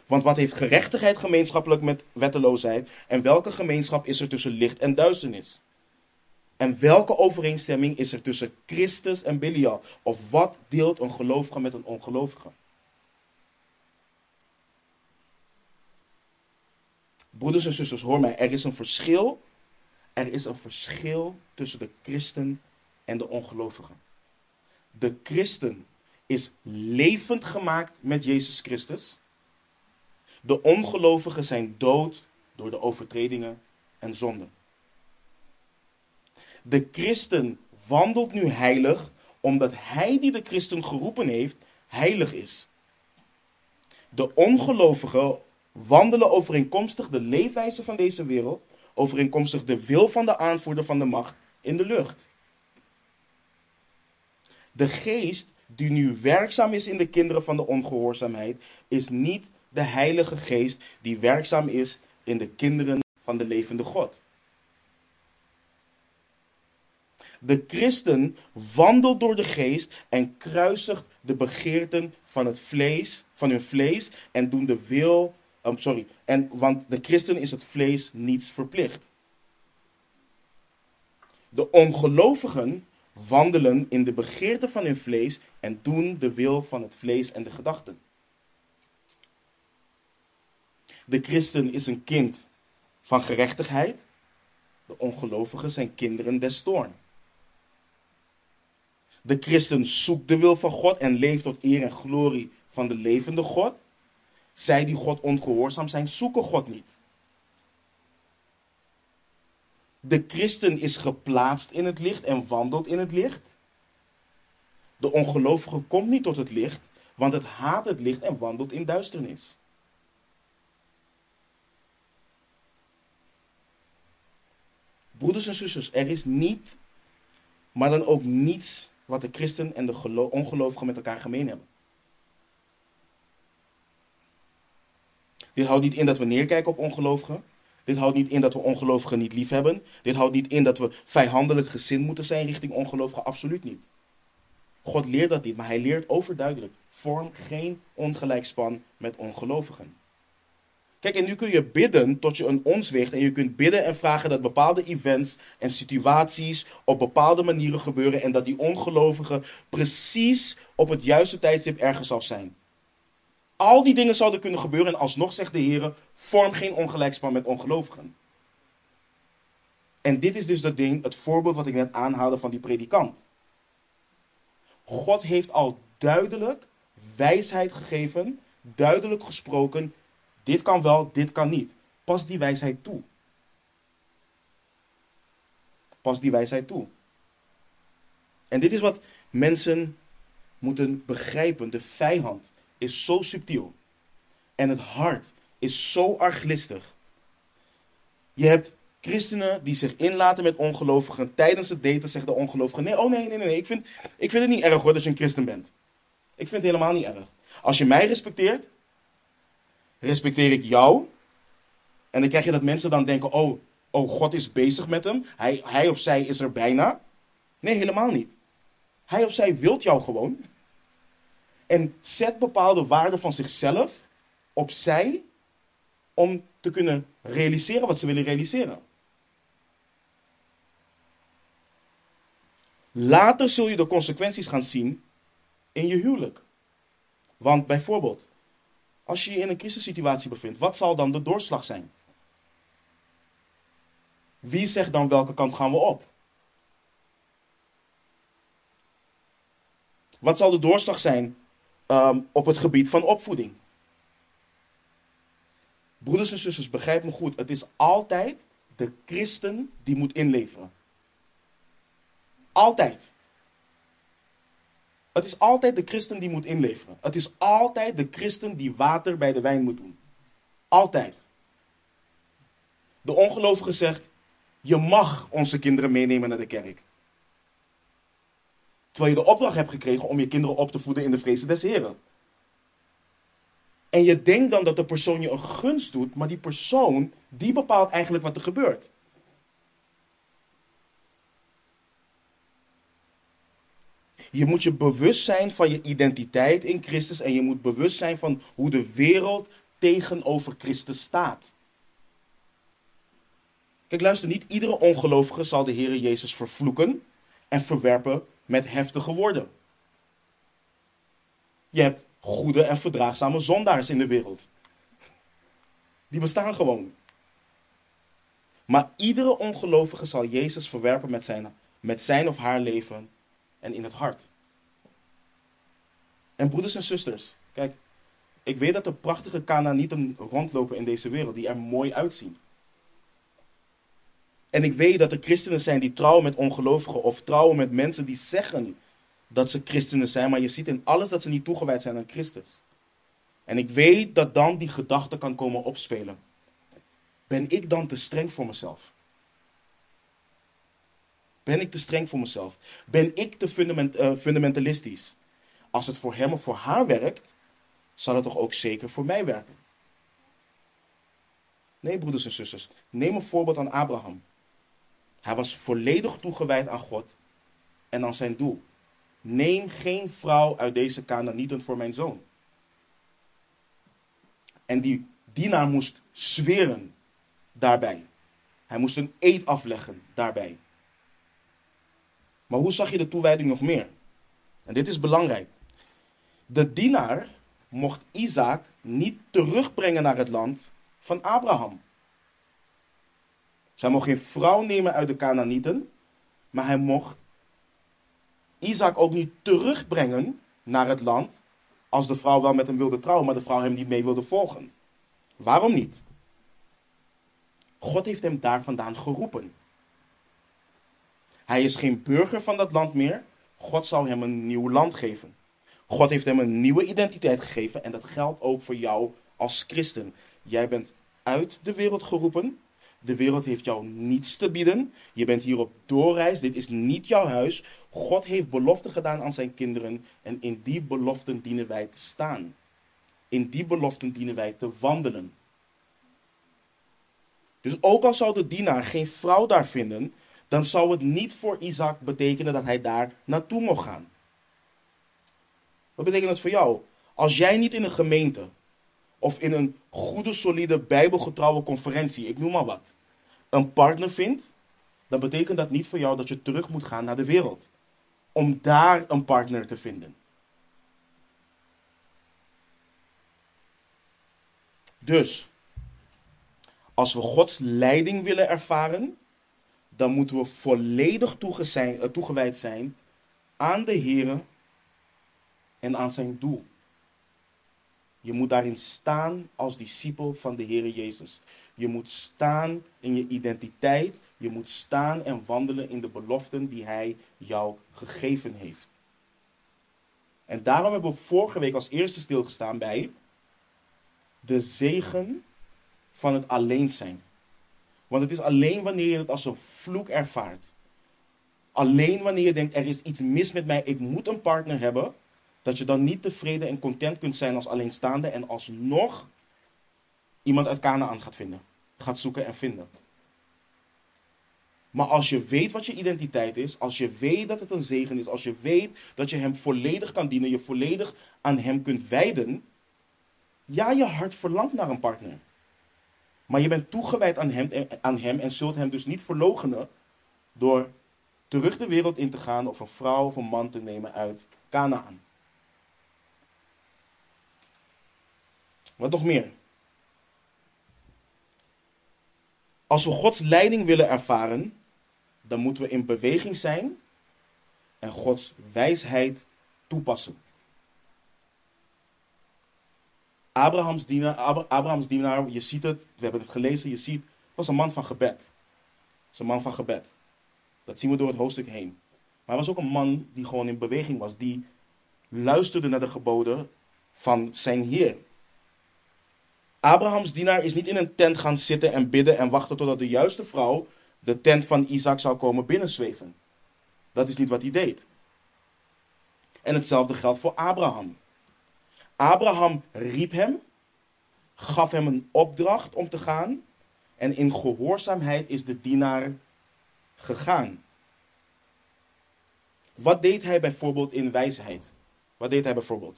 Want wat heeft gerechtigheid gemeenschappelijk met wetteloosheid? En welke gemeenschap is er tussen licht en duisternis? En welke overeenstemming is er tussen Christus en Belial? Of wat deelt een gelovige met een ongelovige? Broeders en zusters, hoor mij, er is een verschil. Er is een verschil tussen de christen en de ongelovige. De christen is levend gemaakt met Jezus Christus. De ongelovigen zijn dood door de overtredingen en zonden. De christen wandelt nu heilig omdat hij die de christen geroepen heeft, heilig is. De ongelovigen wandelen overeenkomstig de leefwijze van deze wereld, overeenkomstig de wil van de aanvoerder van de macht in de lucht. De geest die nu werkzaam is in de kinderen van de ongehoorzaamheid, is niet de Heilige Geest die werkzaam is in de kinderen van de levende God. De christen wandelt door de geest en kruisigt de begeerten van het vlees, van hun vlees en doen de wil, um, sorry, en, want de christen is het vlees niets verplicht. De ongelovigen wandelen in de begeerten van hun vlees en doen de wil van het vlees en de gedachten. De christen is een kind van gerechtigheid. De ongelovigen zijn kinderen des toorn. De christen zoekt de wil van God en leeft tot eer en glorie van de levende God. Zij die God ongehoorzaam zijn, zoeken God niet. De christen is geplaatst in het licht en wandelt in het licht. De ongelovige komt niet tot het licht, want het haat het licht en wandelt in duisternis. Broeders en zusters, er is niet, maar dan ook niets wat de christen en de ongelovigen met elkaar gemeen hebben. Dit houdt niet in dat we neerkijken op ongelovigen. Dit houdt niet in dat we ongelovigen niet lief hebben. Dit houdt niet in dat we vijandelijk gezind moeten zijn richting ongelovigen. Absoluut niet. God leert dat niet, maar hij leert overduidelijk. Vorm geen ongelijkspan met ongelovigen. Kijk, en nu kun je bidden tot je een ons weegt. En je kunt bidden en vragen dat bepaalde events en situaties op bepaalde manieren gebeuren. En dat die ongelovige precies op het juiste tijdstip ergens zal zijn. Al die dingen zouden kunnen gebeuren. En alsnog zegt de Heer: vorm geen ongelijkspan met ongelovigen. En dit is dus dat ding, het voorbeeld wat ik net aanhaalde van die predikant. God heeft al duidelijk wijsheid gegeven, duidelijk gesproken dit kan wel, dit kan niet. Pas die wijsheid toe. Pas die wijsheid toe. En dit is wat mensen moeten begrijpen. De vijand is zo subtiel. En het hart is zo arglistig. Je hebt christenen die zich inlaten met ongelovigen. Tijdens het daten zeggen de ongelovigen: Nee, oh nee, nee, nee. Ik vind, ik vind het niet erg hoor dat je een christen bent. Ik vind het helemaal niet erg. Als je mij respecteert, respecteer ik jou. En dan krijg je dat mensen dan denken, oh, oh God is bezig met hem. Hij, hij of zij is er bijna. Nee, helemaal niet. Hij of zij wilt jou gewoon. En zet bepaalde waarden van zichzelf opzij om te kunnen realiseren wat ze willen realiseren. Later zul je de consequenties gaan zien in je huwelijk. Want bijvoorbeeld, als je je in een crisissituatie bevindt, wat zal dan de doorslag zijn? Wie zegt dan welke kant gaan we op? Wat zal de doorslag zijn um, op het gebied van opvoeding? Broeders en zusters, begrijp me goed. Het is altijd de christen die moet inleveren. Altijd. Het is altijd de christen die moet inleveren. Het is altijd de christen die water bij de wijn moet doen. Altijd. De ongelovige zegt: Je mag onze kinderen meenemen naar de kerk. Terwijl je de opdracht hebt gekregen om je kinderen op te voeden in de vrezen des Heren. En je denkt dan dat de persoon je een gunst doet, maar die persoon, die bepaalt eigenlijk wat er gebeurt. Je moet je bewust zijn van je identiteit in Christus en je moet bewust zijn van hoe de wereld tegenover Christus staat. Kijk, luister, niet iedere ongelovige zal de Heer Jezus vervloeken en verwerpen met heftige woorden. Je hebt goede en verdraagzame zondaars in de wereld. Die bestaan gewoon. Maar iedere ongelovige zal Jezus verwerpen met zijn, met zijn of haar leven en in het hart. En broeders en zusters, kijk, ik weet dat er prachtige Canaanieten rondlopen in deze wereld die er mooi uitzien. En ik weet dat er christenen zijn die trouwen met ongelovigen of trouwen met mensen die zeggen dat ze christenen zijn, maar je ziet in alles dat ze niet toegewijd zijn aan Christus. En ik weet dat dan die gedachte kan komen opspelen. Ben ik dan te streng voor mezelf? Ben ik te streng voor mezelf? Ben ik te fundament, uh, fundamentalistisch? Als het voor hem of voor haar werkt, zal het toch ook zeker voor mij werken? Nee, broeders en zusters. Neem een voorbeeld aan Abraham. Hij was volledig toegewijd aan God en aan zijn doel. Neem geen vrouw uit deze Canaanieten voor mijn zoon. En die dienaar moest zweren daarbij. Hij moest een eed afleggen daarbij. Maar hoe zag je de toewijding nog meer? En dit is belangrijk. De dienaar mocht Isaac niet terugbrengen naar het land van Abraham. Zij mocht geen vrouw nemen uit de Canaanieten, maar hij mocht Isaac ook niet terugbrengen naar het land als de vrouw wel met hem wilde trouwen, maar de vrouw hem niet mee wilde volgen. Waarom niet? God heeft hem daar vandaan geroepen. Hij is geen burger van dat land meer. God zal hem een nieuw land geven. God heeft hem een nieuwe identiteit gegeven en dat geldt ook voor jou als christen. Jij bent uit de wereld geroepen. De wereld heeft jou niets te bieden. Je bent hier op doorreis. Dit is niet jouw huis. God heeft beloften gedaan aan zijn kinderen. En in die beloften dienen wij te staan. In die beloften dienen wij te wandelen. Dus ook al zou de dienaar geen vrouw daar vinden, dan zou het niet voor Isaac betekenen dat hij daar naartoe mocht gaan. Wat betekent dat voor jou? Als jij niet in een gemeente of in een goede, solide, bijbelgetrouwe conferentie, ik noem maar wat, een partner vindt, dan betekent dat niet voor jou dat je terug moet gaan naar de wereld. Om daar een partner te vinden. Dus, als we Gods leiding willen ervaren, dan moeten we volledig eh, toegewijd zijn aan de Heer en aan zijn doel. Je moet daarin staan als discipel van de Heer Jezus. Je moet staan in je identiteit. Je moet staan en wandelen in de beloften die Hij jou gegeven heeft. En daarom hebben we vorige week als eerste stilgestaan bij de zegen van het alleen zijn. Want het is alleen wanneer je het als een vloek ervaart. Alleen wanneer je denkt, er is iets mis met mij, ik moet een partner hebben. Dat je dan niet tevreden en content kunt zijn als alleenstaande en alsnog iemand uit Canaan gaat vinden. Gaat zoeken en vinden. Maar als je weet wat je identiteit is, als je weet dat het een zegen is, als je weet dat je hem volledig kan dienen, je volledig aan hem kunt wijden, ja, je hart verlangt naar een partner. Maar je bent toegewijd aan hem, aan hem en zult hem dus niet verlogenen door terug de wereld in te gaan of een vrouw of een man te nemen uit Canaan. Wat nog meer? Als we Gods leiding willen ervaren, dan moeten we in beweging zijn en Gods wijsheid toepassen. Abrahams dienaar, Abrahams je ziet het, we hebben het gelezen, je ziet, was een man van gebed. Was een man van gebed. Dat zien we door het hoofdstuk heen. Maar hij was ook een man die gewoon in beweging was, die luisterde naar de geboden van zijn Heer. Abrahams dienaar is niet in een tent gaan zitten en bidden en wachten totdat de juiste vrouw de tent van Isaac zou komen binnenzweven. Dat is niet wat hij deed. En hetzelfde geldt voor Abraham. Abraham riep hem gaf hem een opdracht om te gaan. En in gehoorzaamheid is de dienaar gegaan. Wat deed hij bijvoorbeeld in wijsheid? Wat deed hij bijvoorbeeld?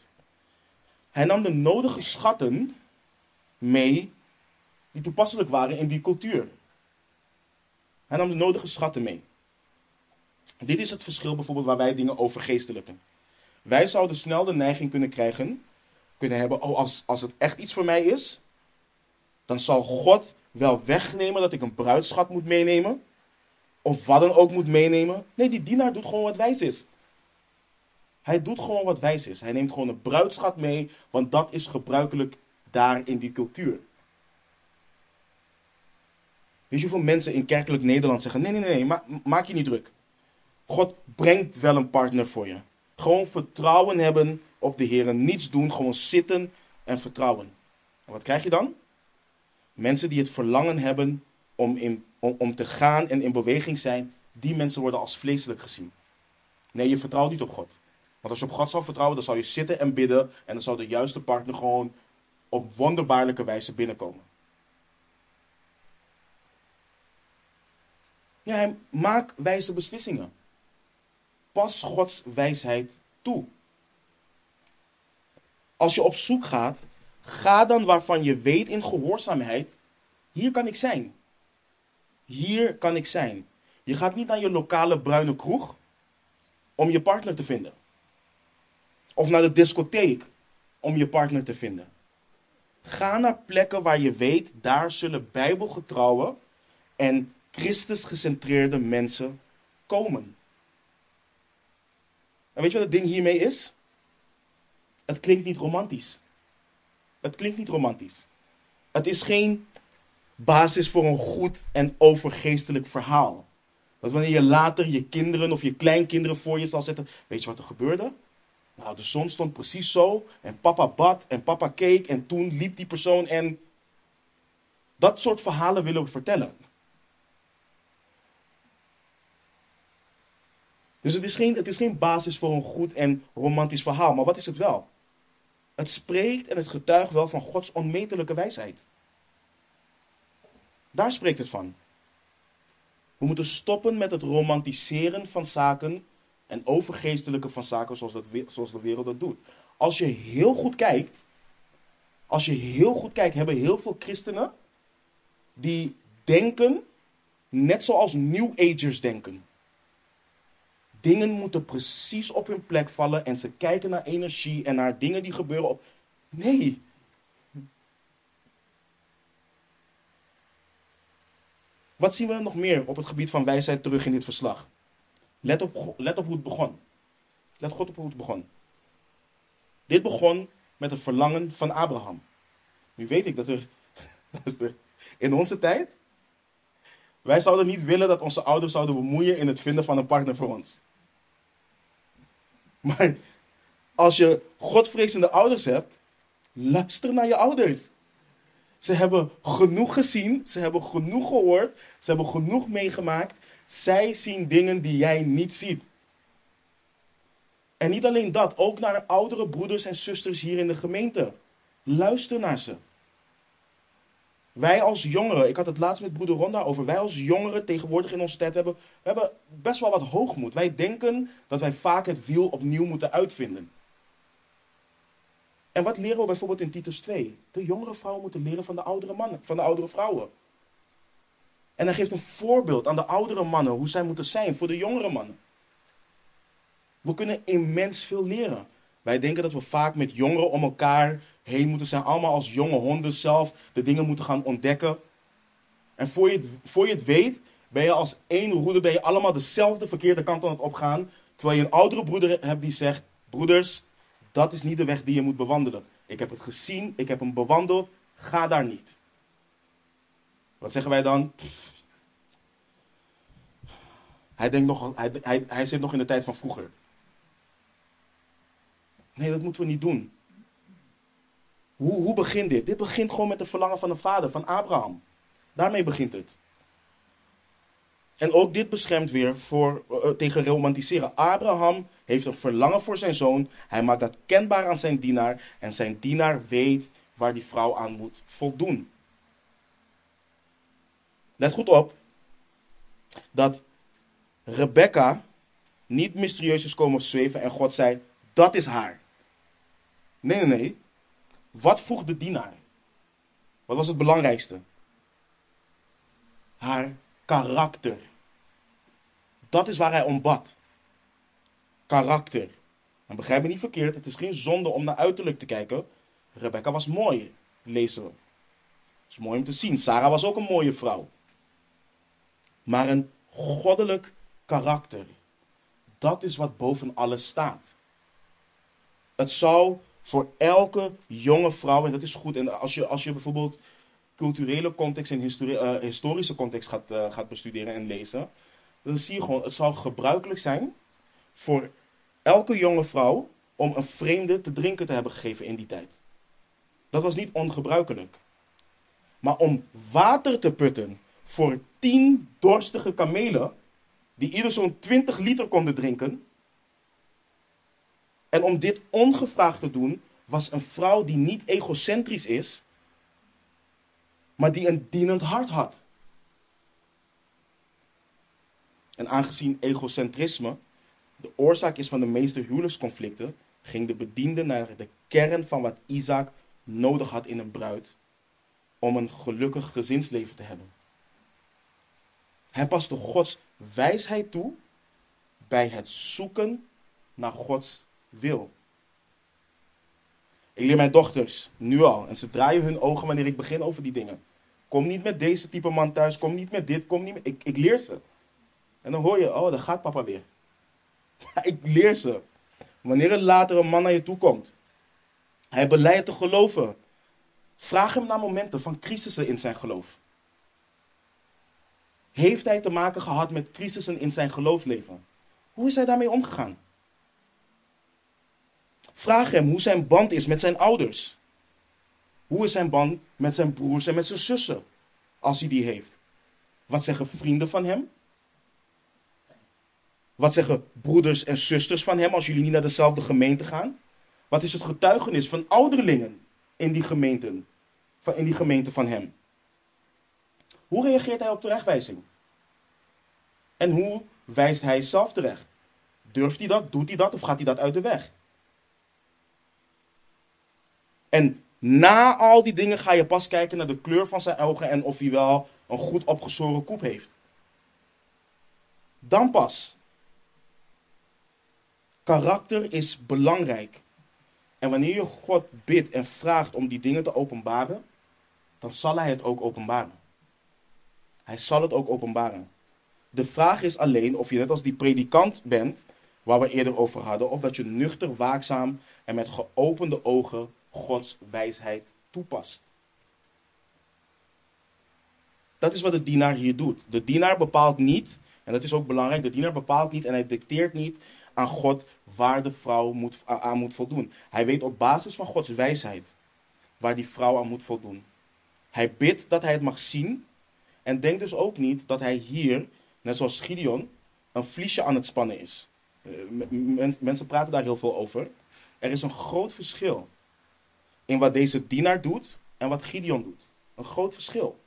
Hij nam de nodige schatten mee die toepasselijk waren in die cultuur. Hij nam de nodige schatten mee. Dit is het verschil bijvoorbeeld waar wij dingen overgeestelijken. Wij zouden snel de neiging kunnen krijgen, kunnen hebben, oh als, als het echt iets voor mij is, dan zal God wel wegnemen dat ik een bruidschat moet meenemen. Of wat dan ook moet meenemen. Nee, die dienaar doet gewoon wat wijs is. Hij doet gewoon wat wijs is. Hij neemt gewoon een bruidschat mee, want dat is gebruikelijk daar in die cultuur. Weet je hoeveel mensen in kerkelijk Nederland zeggen: nee, nee, nee, ma maak je niet druk. God brengt wel een partner voor je. Gewoon vertrouwen hebben op de Heer. Niets doen, gewoon zitten en vertrouwen. En wat krijg je dan? Mensen die het verlangen hebben om, in, om, te gaan en in beweging zijn, die mensen worden als vleeselijk gezien. Nee, je vertrouwt niet op God. Want als je op God zal vertrouwen, dan zal je zitten en bidden. En dan zal de juiste partner gewoon op wonderbaarlijke wijze binnenkomen. Ja, maak wijze beslissingen. Pas Gods wijsheid toe. Als je op zoek gaat, ga dan waarvan je weet in gehoorzaamheid, hier kan ik zijn. Hier kan ik zijn. Je gaat niet naar je lokale bruine kroeg om je partner te vinden. Of naar de discotheek om je partner te vinden. Ga naar plekken waar je weet, daar zullen bijbelgetrouwe en Christus gecentreerde mensen komen. En weet je wat het ding hiermee is? Het klinkt niet romantisch. Het klinkt niet romantisch. Het is geen basis voor een goed en overgeestelijk verhaal. Dat wanneer je later je kinderen of je kleinkinderen voor je zal zetten. Weet je wat er gebeurde? Nou, de zon stond precies zo. En papa bad en papa keek. En toen liep die persoon en. Dat soort verhalen willen we vertellen. Dus het is, geen, het is geen basis voor een goed en romantisch verhaal. Maar wat is het wel? Het spreekt en het getuigt wel van Gods onmetelijke wijsheid. Daar spreekt het van. We moeten stoppen met het romantiseren van zaken en overgeestelijke van zaken zoals, dat, zoals de wereld dat doet. Als je heel goed kijkt, als je heel goed kijkt, hebben heel veel christenen die denken net zoals New Agers denken. Dingen moeten precies op hun plek vallen en ze kijken naar energie en naar dingen die gebeuren op. Nee. Wat zien we nog meer op het gebied van wijsheid terug in dit verslag? Let op, let op hoe het begon. Let goed op hoe het begon. Dit begon met een verlangen van Abraham. Nu weet ik dat er, in onze tijd, wij zouden niet willen dat onze ouders zouden bemoeien in het vinden van een partner voor ons. Maar als je godvrezende ouders hebt, luister naar je ouders. Ze hebben genoeg gezien, ze hebben genoeg gehoord, ze hebben genoeg meegemaakt. Zij zien dingen die jij niet ziet. En niet alleen dat, ook naar de oudere broeders en zusters hier in de gemeente. Luister naar ze. Wij als jongeren, ik had het laatst met broeder Ronda over, wij als jongeren tegenwoordig in onze tijd, hebben, we hebben best wel wat hoogmoed. Wij denken dat wij vaak het wiel opnieuw moeten uitvinden. En wat leren we bijvoorbeeld in Titus 2? De jongere vrouwen moeten leren van de oudere mannen, van de oudere vrouwen. En hij geeft een voorbeeld aan de oudere mannen, hoe zij moeten zijn voor de jongere mannen. We kunnen immens veel leren. Wij denken dat we vaak met jongeren om elkaar heen moeten zijn. Allemaal als jonge honden zelf de dingen moeten gaan ontdekken. En voor je het, voor je het weet, ben je als één roeder ben je allemaal dezelfde verkeerde kant aan het opgaan. Terwijl je een oudere broeder hebt die zegt, broeders, dat is niet de weg die je moet bewandelen. Ik heb het gezien, ik heb hem bewandeld, ga daar niet. Wat zeggen wij dan? Hij, denkt nog, hij, hij, hij zit nog in de tijd van vroeger. Nee, dat moeten we niet doen. Hoe, hoe begint dit? Dit begint gewoon met de verlangen van de vader, van Abraham. Daarmee begint het. En ook dit beschermt weer voor, uh, tegen romantiseren. Abraham heeft een verlangen voor zijn zoon. Hij maakt dat kenbaar aan zijn dienaar. En zijn dienaar weet waar die vrouw aan moet voldoen. Let goed op dat Rebecca niet mysterieus is komen zweven en God zei: Dat is haar. Nee, nee, nee. Wat vroeg de dienaar? Wat was het belangrijkste? Haar karakter. Dat is waar hij om bad. Karakter. En begrijp me niet verkeerd, het is geen zonde om naar uiterlijk te kijken. Rebecca was mooi, lezen we. Het is mooi om te zien. Sarah was ook een mooie vrouw. Maar een goddelijk karakter. Dat is wat boven alles staat. Het zou voor elke jonge vrouw, en dat is goed, en als je, als je bijvoorbeeld culturele context en uh, historische context gaat, uh, gaat bestuderen en lezen, dan zie je gewoon, het zou gebruikelijk zijn voor elke jonge vrouw om een vreemde te drinken te hebben gegeven in die tijd. Dat was niet ongebruikelijk. Maar om water te putten voor tien dorstige kamelen, die ieder zo'n 20 liter konden drinken. En om dit ongevraagd te doen, was een vrouw die niet egocentrisch is, maar die een dienend hart had. En aangezien egocentrisme de oorzaak is van de meeste huwelijksconflicten, ging de bediende naar de kern van wat Isaac nodig had in een bruid om een gelukkig gezinsleven te hebben. Hij paste Gods wijsheid toe bij het zoeken naar Gods wil. Ik leer mijn dochters nu al, en ze draaien hun ogen wanneer ik begin over die dingen. Kom niet met deze type man thuis, kom niet met dit, kom niet met... Ik, ik leer ze. En dan hoor je, oh, daar gaat papa weer. ik leer ze. Wanneer er later een man naar je toe komt, hij beleidt te geloven. Vraag hem naar momenten van crisissen in zijn geloof. Heeft hij te maken gehad met crisissen in zijn geloofsleven? Hoe is hij daarmee omgegaan? Vraag hem hoe zijn band is met zijn ouders. Hoe is zijn band met zijn broers en met zijn zussen, als hij die heeft? Wat zeggen vrienden van hem? Wat zeggen broeders en zusters van hem als jullie niet naar dezelfde gemeente gaan? Wat is het getuigenis van ouderlingen in die gemeenten, van, in die gemeente van hem? Hoe reageert hij op terechtwijzing? En hoe wijst hij zelf terecht? Durft hij dat? Doet hij dat? Of gaat hij dat uit de weg? En na al die dingen ga je pas kijken naar de kleur van zijn ogen en of hij wel een goed opgeschoren koep heeft. Dan pas. Karakter is belangrijk. En wanneer je God bidt en vraagt om die dingen te openbaren, dan zal Hij het ook openbaren. Hij zal het ook openbaren. De vraag is alleen of je net als die predikant bent, waar we eerder over hadden, of dat je nuchter, waakzaam en met geopende ogen Gods wijsheid toepast. Dat is wat de dienaar hier doet. De dienaar bepaalt niet, en dat is ook belangrijk, de dienaar bepaalt niet en hij dicteert niet aan God waar de vrouw moet, aan moet voldoen. Hij weet op basis van Gods wijsheid waar die vrouw aan moet voldoen. Hij bidt dat hij het mag zien en denkt dus ook niet dat hij hier, net zoals Gideon, een vliesje aan het spannen is. Eh, mensen praten daar heel veel over. Er is een groot verschil in wat deze dienaar doet en wat Gideon doet. Een groot verschil.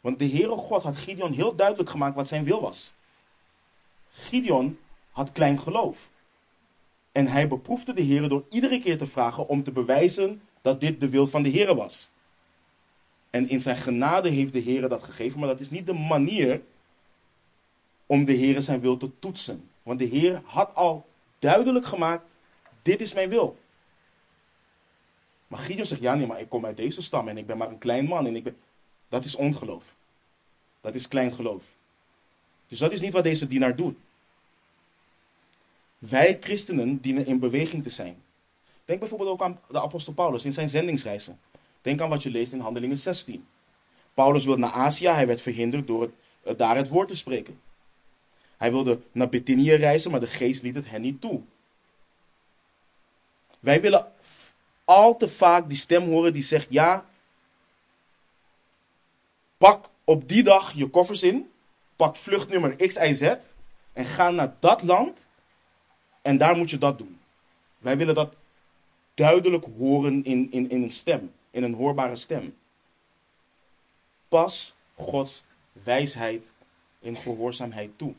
Want de Heere God had Gideon heel duidelijk gemaakt wat zijn wil was. Gideon had klein geloof. En hij beproefde de Heer door iedere keer te vragen om te bewijzen dat dit de wil van de Heer was. En in zijn genade heeft de Heer dat gegeven, maar dat is niet de manier om de Heer zijn wil te toetsen. Want de Heer had al duidelijk gemaakt, dit is mijn wil. Maar Gideon zegt, ja nee, maar ik kom uit deze stam en ik ben maar een klein man. En ik ben... Dat is ongeloof. Dat is klein geloof. Dus dat is niet wat deze dienaar doet. Wij christenen dienen in beweging te zijn. Denk bijvoorbeeld ook aan de apostel Paulus in zijn zendingsreizen. Denk aan wat je leest in Handelingen 16. Paulus wilde naar Azië, hij werd verhinderd door eh, daar het woord te spreken. Hij wilde naar Bithynië reizen, maar de geest liet het hen niet toe. Wij willen al te vaak die stem horen die zegt: Ja, pak op die dag je koffers in, pak vluchtnummer X, Y, Z en ga naar dat land en daar moet je dat doen. Wij willen dat duidelijk horen in, in, in een stem. in een hoorbare stem. Pas Gods wijsheid in gehoorzaamheid toe.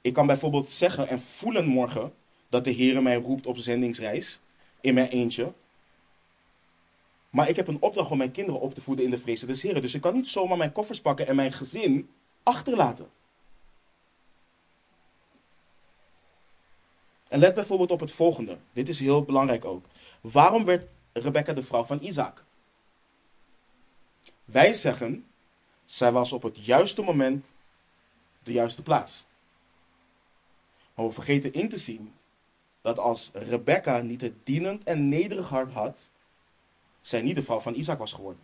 Ik kan bijvoorbeeld zeggen en voelen morgen dat de Heer mij roept op zendingsreis in mijn eentje. Maar ik heb een opdracht om mijn kinderen op te voeden in de vrees des. Dus ik kan niet zomaar mijn koffers pakken en mijn gezin achterlaten. En let bijvoorbeeld op het volgende. Dit is heel belangrijk ook. Waarom werd Rebecca de vrouw van Isaac? Wij zeggen, zij was op het juiste moment de juiste plaats. Maar we vergeten in te zien dat als Rebecca niet het dienend en nederig hart had, zij niet de vrouw van Isaac was geworden.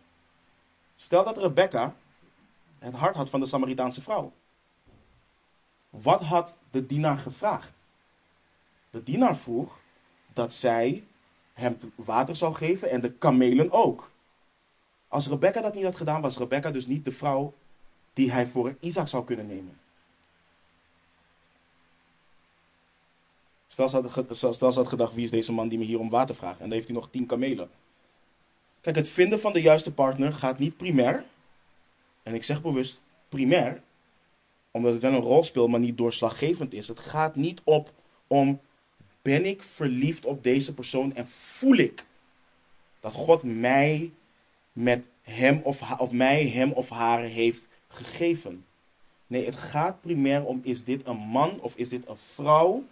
Stel dat Rebecca het hart had van de Samaritaanse vrouw. Wat had de dienaar gevraagd? De dienaar vroeg dat zij hem water zou geven en de kamelen ook. Als Rebecca dat niet had gedaan, was Rebecca dus niet de vrouw die hij voor Isaac zou kunnen nemen. Stel had, had gedacht, wie is deze man die me hier om water vraagt? En dan heeft hij nog tien kamelen. Kijk, het vinden van de juiste partner gaat niet primair. En ik zeg bewust primair, omdat het wel een rol speelt, maar niet doorslaggevend is. Het gaat niet op om, ben ik verliefd op deze persoon en voel ik dat God mij met hem of, of mij hem of haar heeft gegeven. Nee, het gaat primair om, is dit een man of is dit een vrouw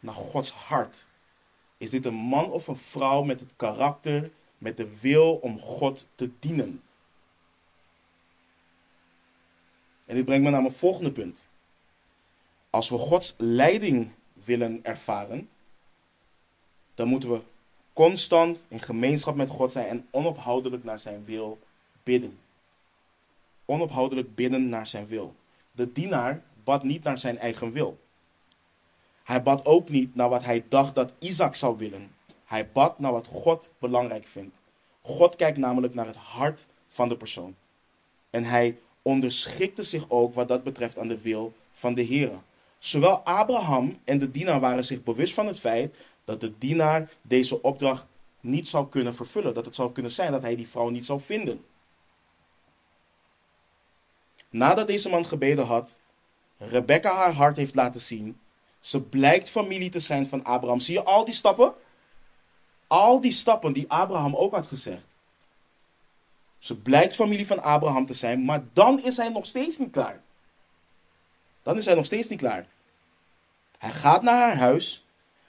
naar Gods hart? Is dit een man of een vrouw met het karakter, met de wil om God te dienen? En dit brengt me naar mijn volgende punt. Als we Gods leiding willen ervaren, dan moeten we constant in gemeenschap met God zijn en onophoudelijk naar zijn wil bidden. Onophoudelijk bidden naar zijn wil. De dienaar bad niet naar zijn eigen wil. Hij bad ook niet naar wat hij dacht dat Isaac zou willen. Hij bad naar wat God belangrijk vindt. God kijkt namelijk naar het hart van de persoon. En hij onderschikte zich ook wat dat betreft aan de wil van de Heer. Zowel Abraham en de dienaar waren zich bewust van het feit dat de dienaar deze opdracht niet zou kunnen vervullen. Dat het zou kunnen zijn dat hij die vrouw niet zou vinden. Nadat deze man gebeden had, Rebecca haar hart heeft laten zien, ze blijkt familie te zijn van Abraham. Zie je al die stappen? Al die stappen die Abraham ook had gezegd. Ze blijkt familie van Abraham te zijn, maar dan is hij nog steeds niet klaar. Dan is hij nog steeds niet klaar. Hij gaat naar haar huis.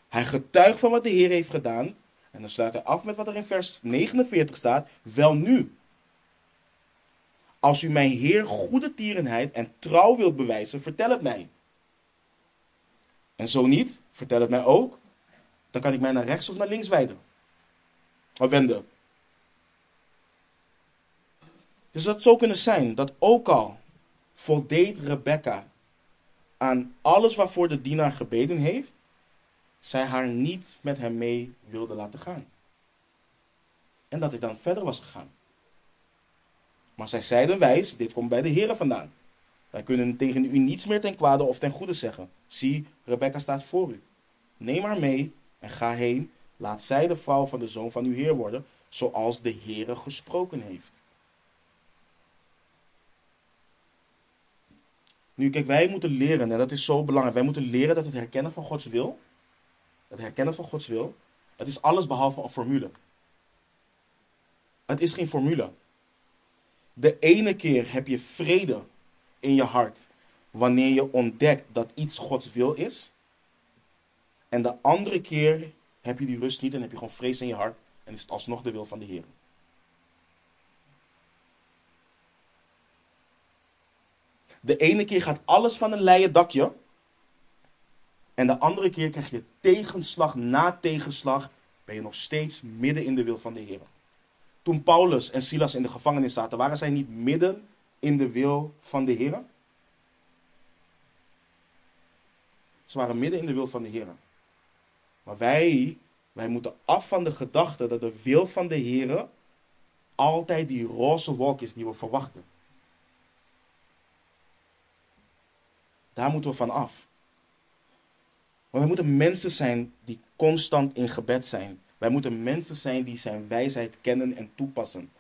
Hij getuigt van wat de Heer heeft gedaan. En dan sluit hij af met wat er in vers 49 staat. Wel nu. Als u mijn Heer goede tierenheid en trouw wilt bewijzen, vertel het mij. En zo niet, vertel het mij ook. Dan kan ik mij naar rechts of naar links wijden. Of wenden. Dus dat zou kunnen zijn dat ook al voldeed Rebecca aan alles waarvoor de dienaar gebeden heeft, zij haar niet met hem mee wilde laten gaan. En dat hij dan verder was gegaan. Maar zij zeiden wijs, dit komt bij de Heeren vandaan. Wij kunnen tegen u niets meer ten kwade of ten goede zeggen. Zie, Rebecca staat voor u. Neem haar mee en ga heen. Laat zij de vrouw van de zoon van uw Heer worden, zoals de Heere gesproken heeft. Nu, kijk, wij moeten leren, en dat is zo belangrijk. Wij moeten leren dat het herkennen van Gods wil, het herkennen van Gods wil, het is alles behalve een formule. Het is geen formule. De ene keer heb je vrede in je hart wanneer je ontdekt dat iets Gods wil is. En de andere keer heb je die rust niet en heb je gewoon vrees in je hart en is het alsnog de wil van de Heer. De ene keer gaat alles van een leien dakje. En de andere keer krijg je tegenslag na tegenslag. Ben je nog steeds midden in de wil van de Heer. Toen Paulus en Silas in de gevangenis zaten, waren zij niet midden in de wil van de Heer? Ze waren midden in de wil van de Heer. Maar wij, wij moeten af van de gedachte dat de wil van de Heer altijd die roze wolk is die we verwachten. Daar moeten we van af. Want we moeten mensen zijn die constant in gebed zijn. Wij moeten mensen zijn die zijn wijsheid kennen en toepassen.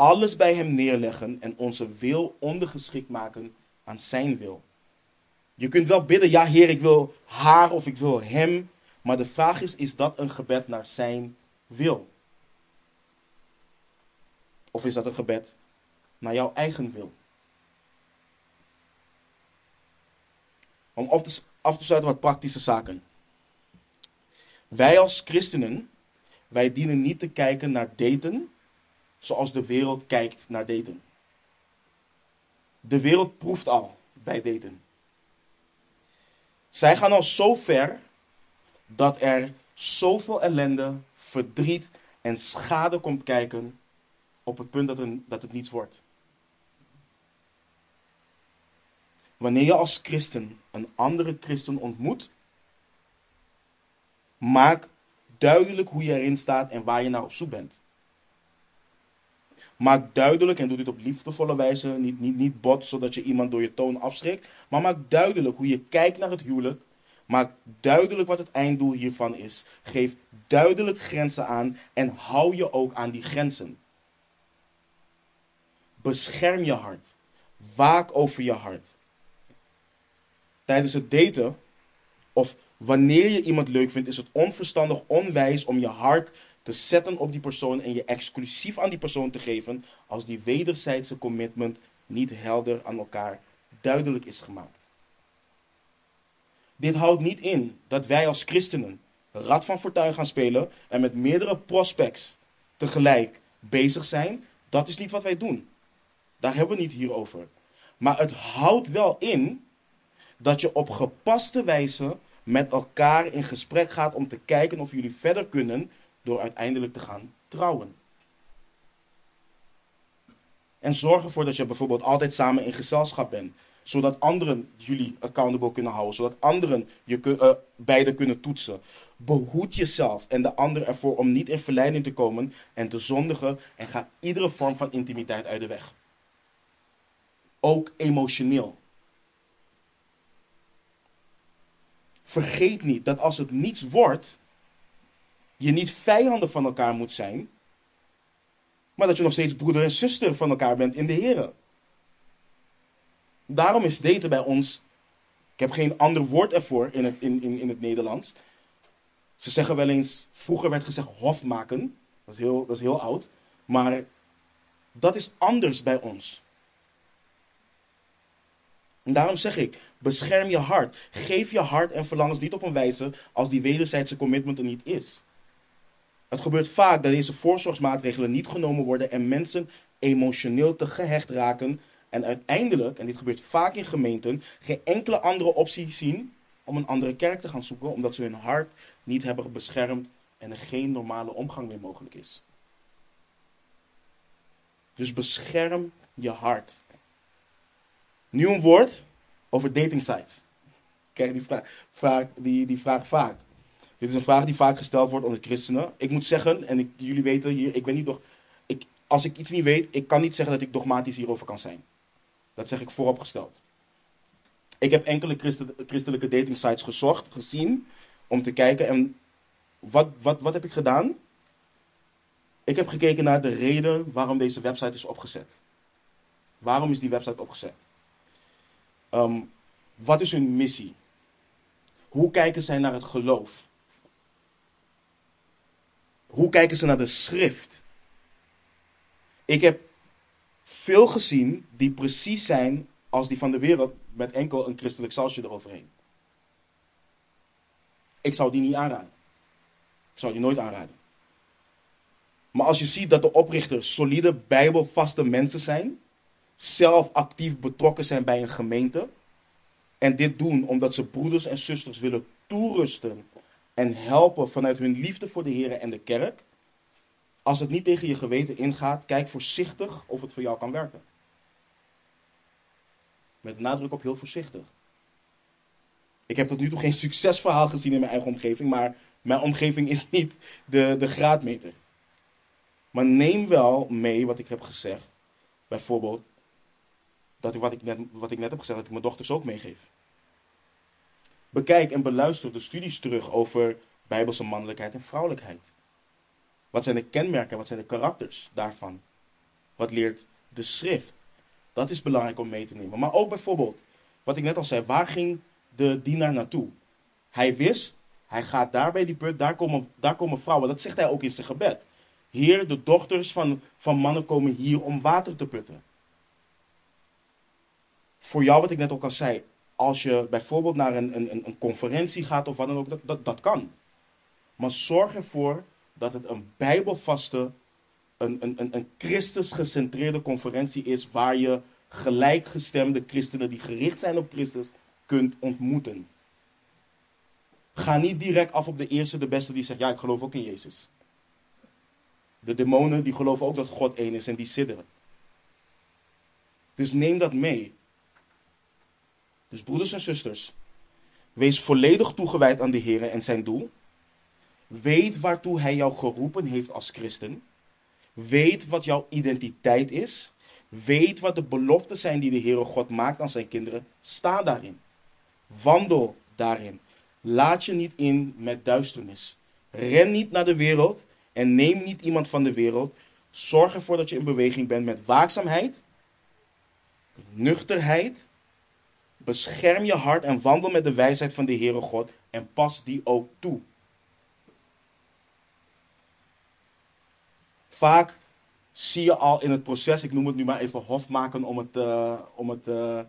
Alles bij hem neerleggen en onze wil ondergeschikt maken aan zijn wil. Je kunt wel bidden, ja Heer, ik wil haar of ik wil hem. Maar de vraag is, is dat een gebed naar zijn wil? Of is dat een gebed naar jouw eigen wil? Om af te, af te sluiten wat praktische zaken. Wij als christenen, wij dienen niet te kijken naar daten zoals de wereld kijkt naar daten. De wereld proeft al bij daten. Zij gaan al zo ver dat er zoveel ellende, verdriet en schade komt kijken op het punt dat, dat het niets wordt. Wanneer je als christen een andere christen ontmoet, maak duidelijk hoe je erin staat en waar je naar op zoek bent. Maak duidelijk, en doe dit op liefdevolle wijze, niet, niet, niet bot, zodat je iemand door je toon afschrikt. Maar maak duidelijk hoe je kijkt naar het huwelijk. Maak duidelijk wat het einddoel hiervan is. Geef duidelijk grenzen aan en hou je ook aan die grenzen. Bescherm je hart. Waak over je hart. Tijdens het daten, of wanneer je iemand leuk vindt, is het onverstandig, onwijs om je hart te zetten op die persoon en je exclusief aan die persoon te geven als die wederzijdse commitment niet helder aan elkaar duidelijk is gemaakt. Dit houdt niet in dat wij als christenen rad van fortuin gaan spelen en met meerdere prospects tegelijk bezig zijn. Dat is niet wat wij doen. Daar hebben we niet hier over. Maar het houdt wel in dat je op gepaste wijze met elkaar in gesprek gaat om te kijken of jullie verder kunnen door uiteindelijk te gaan trouwen. En zorg ervoor dat je bijvoorbeeld altijd samen in gezelschap bent. Zodat anderen jullie accountable kunnen houden. Zodat anderen je uh, beide kunnen toetsen. Behoed jezelf en de ander ervoor om niet in verleiding te komen en te zondigen. En ga iedere vorm van intimiteit uit de weg. Ook emotioneel. Vergeet niet dat als het niets wordt, je niet vijanden van elkaar moet zijn, maar dat je nog steeds broeder en zuster van elkaar bent in de Heer. Daarom is daten bij ons, ik heb geen ander woord ervoor in het, in, in, in het Nederlands. Ze zeggen wel eens, vroeger werd gezegd hofmaken, dat is heel, dat is heel oud, maar dat is anders bij ons. En daarom zeg ik, bescherm je hart. Geef je hart en verlangens niet op een wijze als die wederzijdse commitment er niet is. Het gebeurt vaak dat deze voorzorgsmaatregelen niet genomen worden en mensen emotioneel te gehecht raken en uiteindelijk, en dit gebeurt vaak in gemeenten, geen enkele andere optie zien om een andere kerk te gaan zoeken, omdat ze hun hart niet hebben beschermd en er geen normale omgang meer mogelijk is. Dus bescherm je hart. Nu een woord over dating sites. Kijk die vraag, vraag, die, die vraag vaak. Dit is een vraag die vaak gesteld wordt onder christenen. Ik moet zeggen, en ik, jullie weten hier, ik ben niet doch, ik, als ik iets niet weet, ik kan niet zeggen dat ik dogmatisch hierover kan zijn. Dat zeg ik vooropgesteld. Ik heb enkele christelijke dating sites gezocht, gezien, om te kijken. En wat, wat, wat heb ik gedaan? Ik heb gekeken naar de reden waarom deze website is opgezet. Waarom is die website opgezet? Ehm, wat is hun missie? Hoe kijken zij naar het geloof? Hoe kijken ze naar de schrift? Ik heb veel gezien die precies zijn als die van de wereld met enkel een christelijk sausje eroverheen. Ik zou die niet aanraden. Ik zou die nooit aanraden. Maar als je ziet dat de oprichters solide, bijbelvaste mensen zijn, zelf actief betrokken zijn bij een gemeente, en dit doen omdat ze broeders en zusters willen toerusten en helpen vanuit hun liefde voor de Heer en de kerk. Als het niet tegen je geweten ingaat, kijk voorzichtig of het voor jou kan werken. Met nadruk op heel voorzichtig. Ik heb tot nu toe geen succesverhaal gezien in mijn eigen omgeving, maar mijn omgeving is niet de, de graadmeter. Maar neem wel mee wat ik heb gezegd. Bijvoorbeeld, dat wat, ik net, wat ik net heb gezegd, dat ik mijn dochters ook meegeef. Bekijk en beluister de studies terug over bijbelse mannelijkheid en vrouwelijkheid. Wat zijn de kenmerken? Wat zijn de karakters daarvan? Wat leert de schrift? Dat is belangrijk om mee te nemen. Maar ook bijvoorbeeld, wat ik net al zei, waar ging de dienaar naartoe? Hij wist, hij gaat daar bij die put, daar komen, daar komen vrouwen. Dat zegt hij ook in zijn gebed. Heer, de dochters van, van mannen komen hier om water te putten. Voor jou, wat ik net ook al zei, als je bijvoorbeeld naar een, een, een conferentie gaat of wat dan ook, dat, dat, kan. Maar zorg ervoor dat het een bijbelvaste, een, een, een, een Christus gecentreerde conferentie is waar je gelijkgestemde christenen die gericht zijn op Christus kunt ontmoeten. Ga niet direct af op de eerste, de beste die zegt, ja, ik geloof ook in Jezus. De demonen die geloven ook dat God één is en die sidderen. Dus neem dat mee. Dus broeders en zusters, wees volledig toegewijd aan de Heer en zijn doel. Weet waartoe Hij jou geroepen heeft als christen. Weet wat jouw identiteit is. Weet wat de beloften zijn die de Heere God maakt aan zijn kinderen. Sta daarin. Wandel daarin. Laat je niet in met duisternis. Ren niet naar de wereld en neem niet iemand van de wereld. Zorg ervoor dat je in beweging bent met waakzaamheid, nuchterheid. Bescherm je hart en wandel met de wijsheid van de Heere God en pas die ook toe. Vaak zie je al in het proces, ik noem het nu maar even hofmaken om het, uh, om het uh,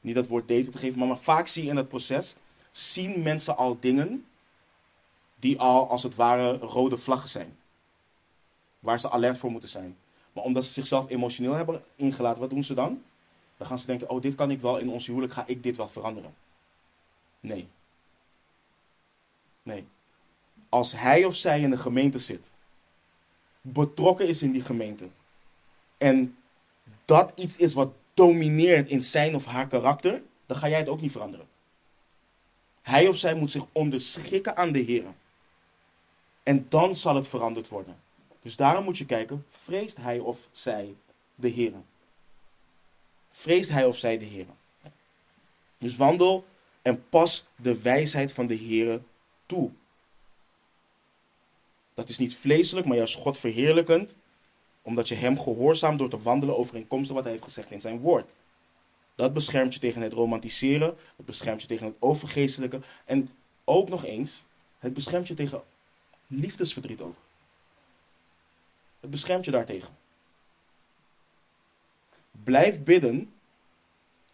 niet dat woord daten te geven, maar, maar vaak zie je in het proces, zien mensen al dingen die al als het ware rode vlaggen zijn. Waar ze alert voor moeten zijn. Maar omdat ze zichzelf emotioneel hebben ingelaten, wat doen ze dan? Dan gaan ze denken, oh dit kan ik wel in ons huwelijk, ga ik dit wel veranderen. Nee. Nee. Als hij of zij in de gemeente zit, betrokken is in die gemeente, en dat iets is wat domineert in zijn of haar karakter, dan ga jij het ook niet veranderen. Hij of zij moet zich onderschikken aan de Heer. En dan zal het veranderd worden. Dus daarom moet je kijken, vreest hij of zij de Heer? Vreest hij of zij de Heer? Dus wandel en pas de wijsheid van de Heer toe. Dat is niet vleeselijk, maar juist God verheerlijkend omdat je hem gehoorzaamt door te wandelen overeenkomstig wat hij heeft gezegd in zijn woord. Dat beschermt je tegen het romantiseren, het beschermt je tegen het overgeestelijke en ook nog eens, het beschermt je tegen liefdesverdriet ook. Het beschermt je daartegen. Blijf bidden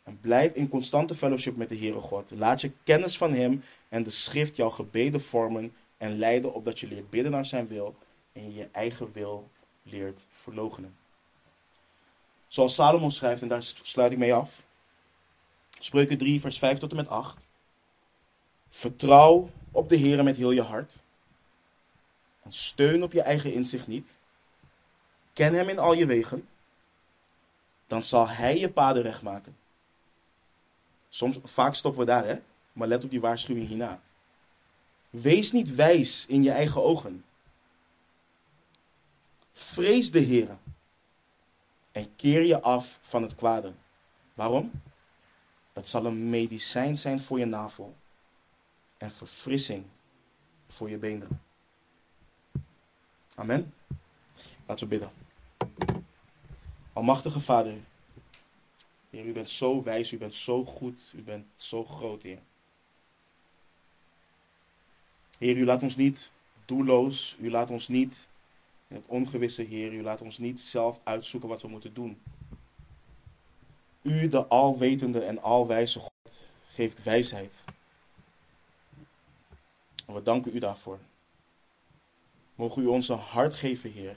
en blijf in constante fellowship met de Heere God. Laat je kennis van Hem en de schrift jouw gebeden vormen en leiden opdat je leert bidden naar Zijn wil en je eigen wil leert verloochenen. Zoals Salomon schrijft, en daar sluit ik mee af. Spreuken 3, vers 5 tot en met 8. Vertrouw op de Heer met heel je hart. En steun op je eigen inzicht niet. Ken Hem in al je wegen. Dan zal Hij je paden recht maken. Soms, vaak stoppen we daar, hè? Maar let op die waarschuwing hierna. Wees niet wijs in je eigen ogen. Vrees de Heer en keer je af van het kwade. Waarom? Het zal een medicijn zijn voor je navel en verfrissing voor je beenderen. Amen. Laten we bidden. Almachtige Vader, Heer, u bent zo wijs, u bent zo goed, u bent zo groot, Heer. Heer, u laat ons niet doelloos, u laat ons niet in het ongewisse, Heer, u laat ons niet zelf uitzoeken wat we moeten doen. U, de alwetende en alwijze God, geeft wijsheid. We danken u daarvoor. Mogen u ons een hart geven, Heer.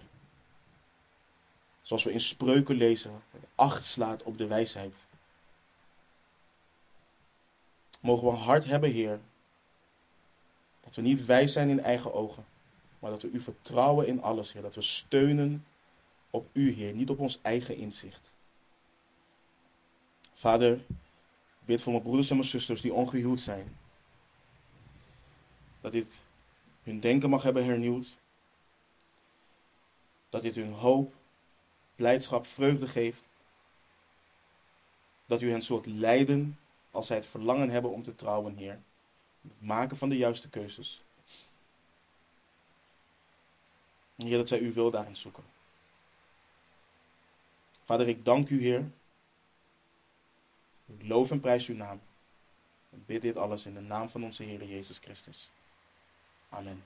Zoals we in spreuken lezen, acht slaat op de wijsheid. Mogen we een hart hebben, Heer, dat we niet wijs zijn in eigen ogen, maar dat we u vertrouwen in alles, Heer. Dat we steunen op u, Heer, niet op ons eigen inzicht. Vader, bid voor mijn broeders en mijn zusters die ongehuwd zijn. Dat dit hun denken mag hebben hernieuwd. Dat dit hun hoop, blijdschap, vreugde geeft. Dat u hen zult leiden als zij het verlangen hebben om te trouwen, Heer. Het maken van de juiste keuzes. Heer, dat zij uw wil daarin zoeken. Vader, ik dank u, Heer. Ik loof en prijs uw naam. Ik bid dit alles in de naam van onze Heer Jezus Christus. Amen.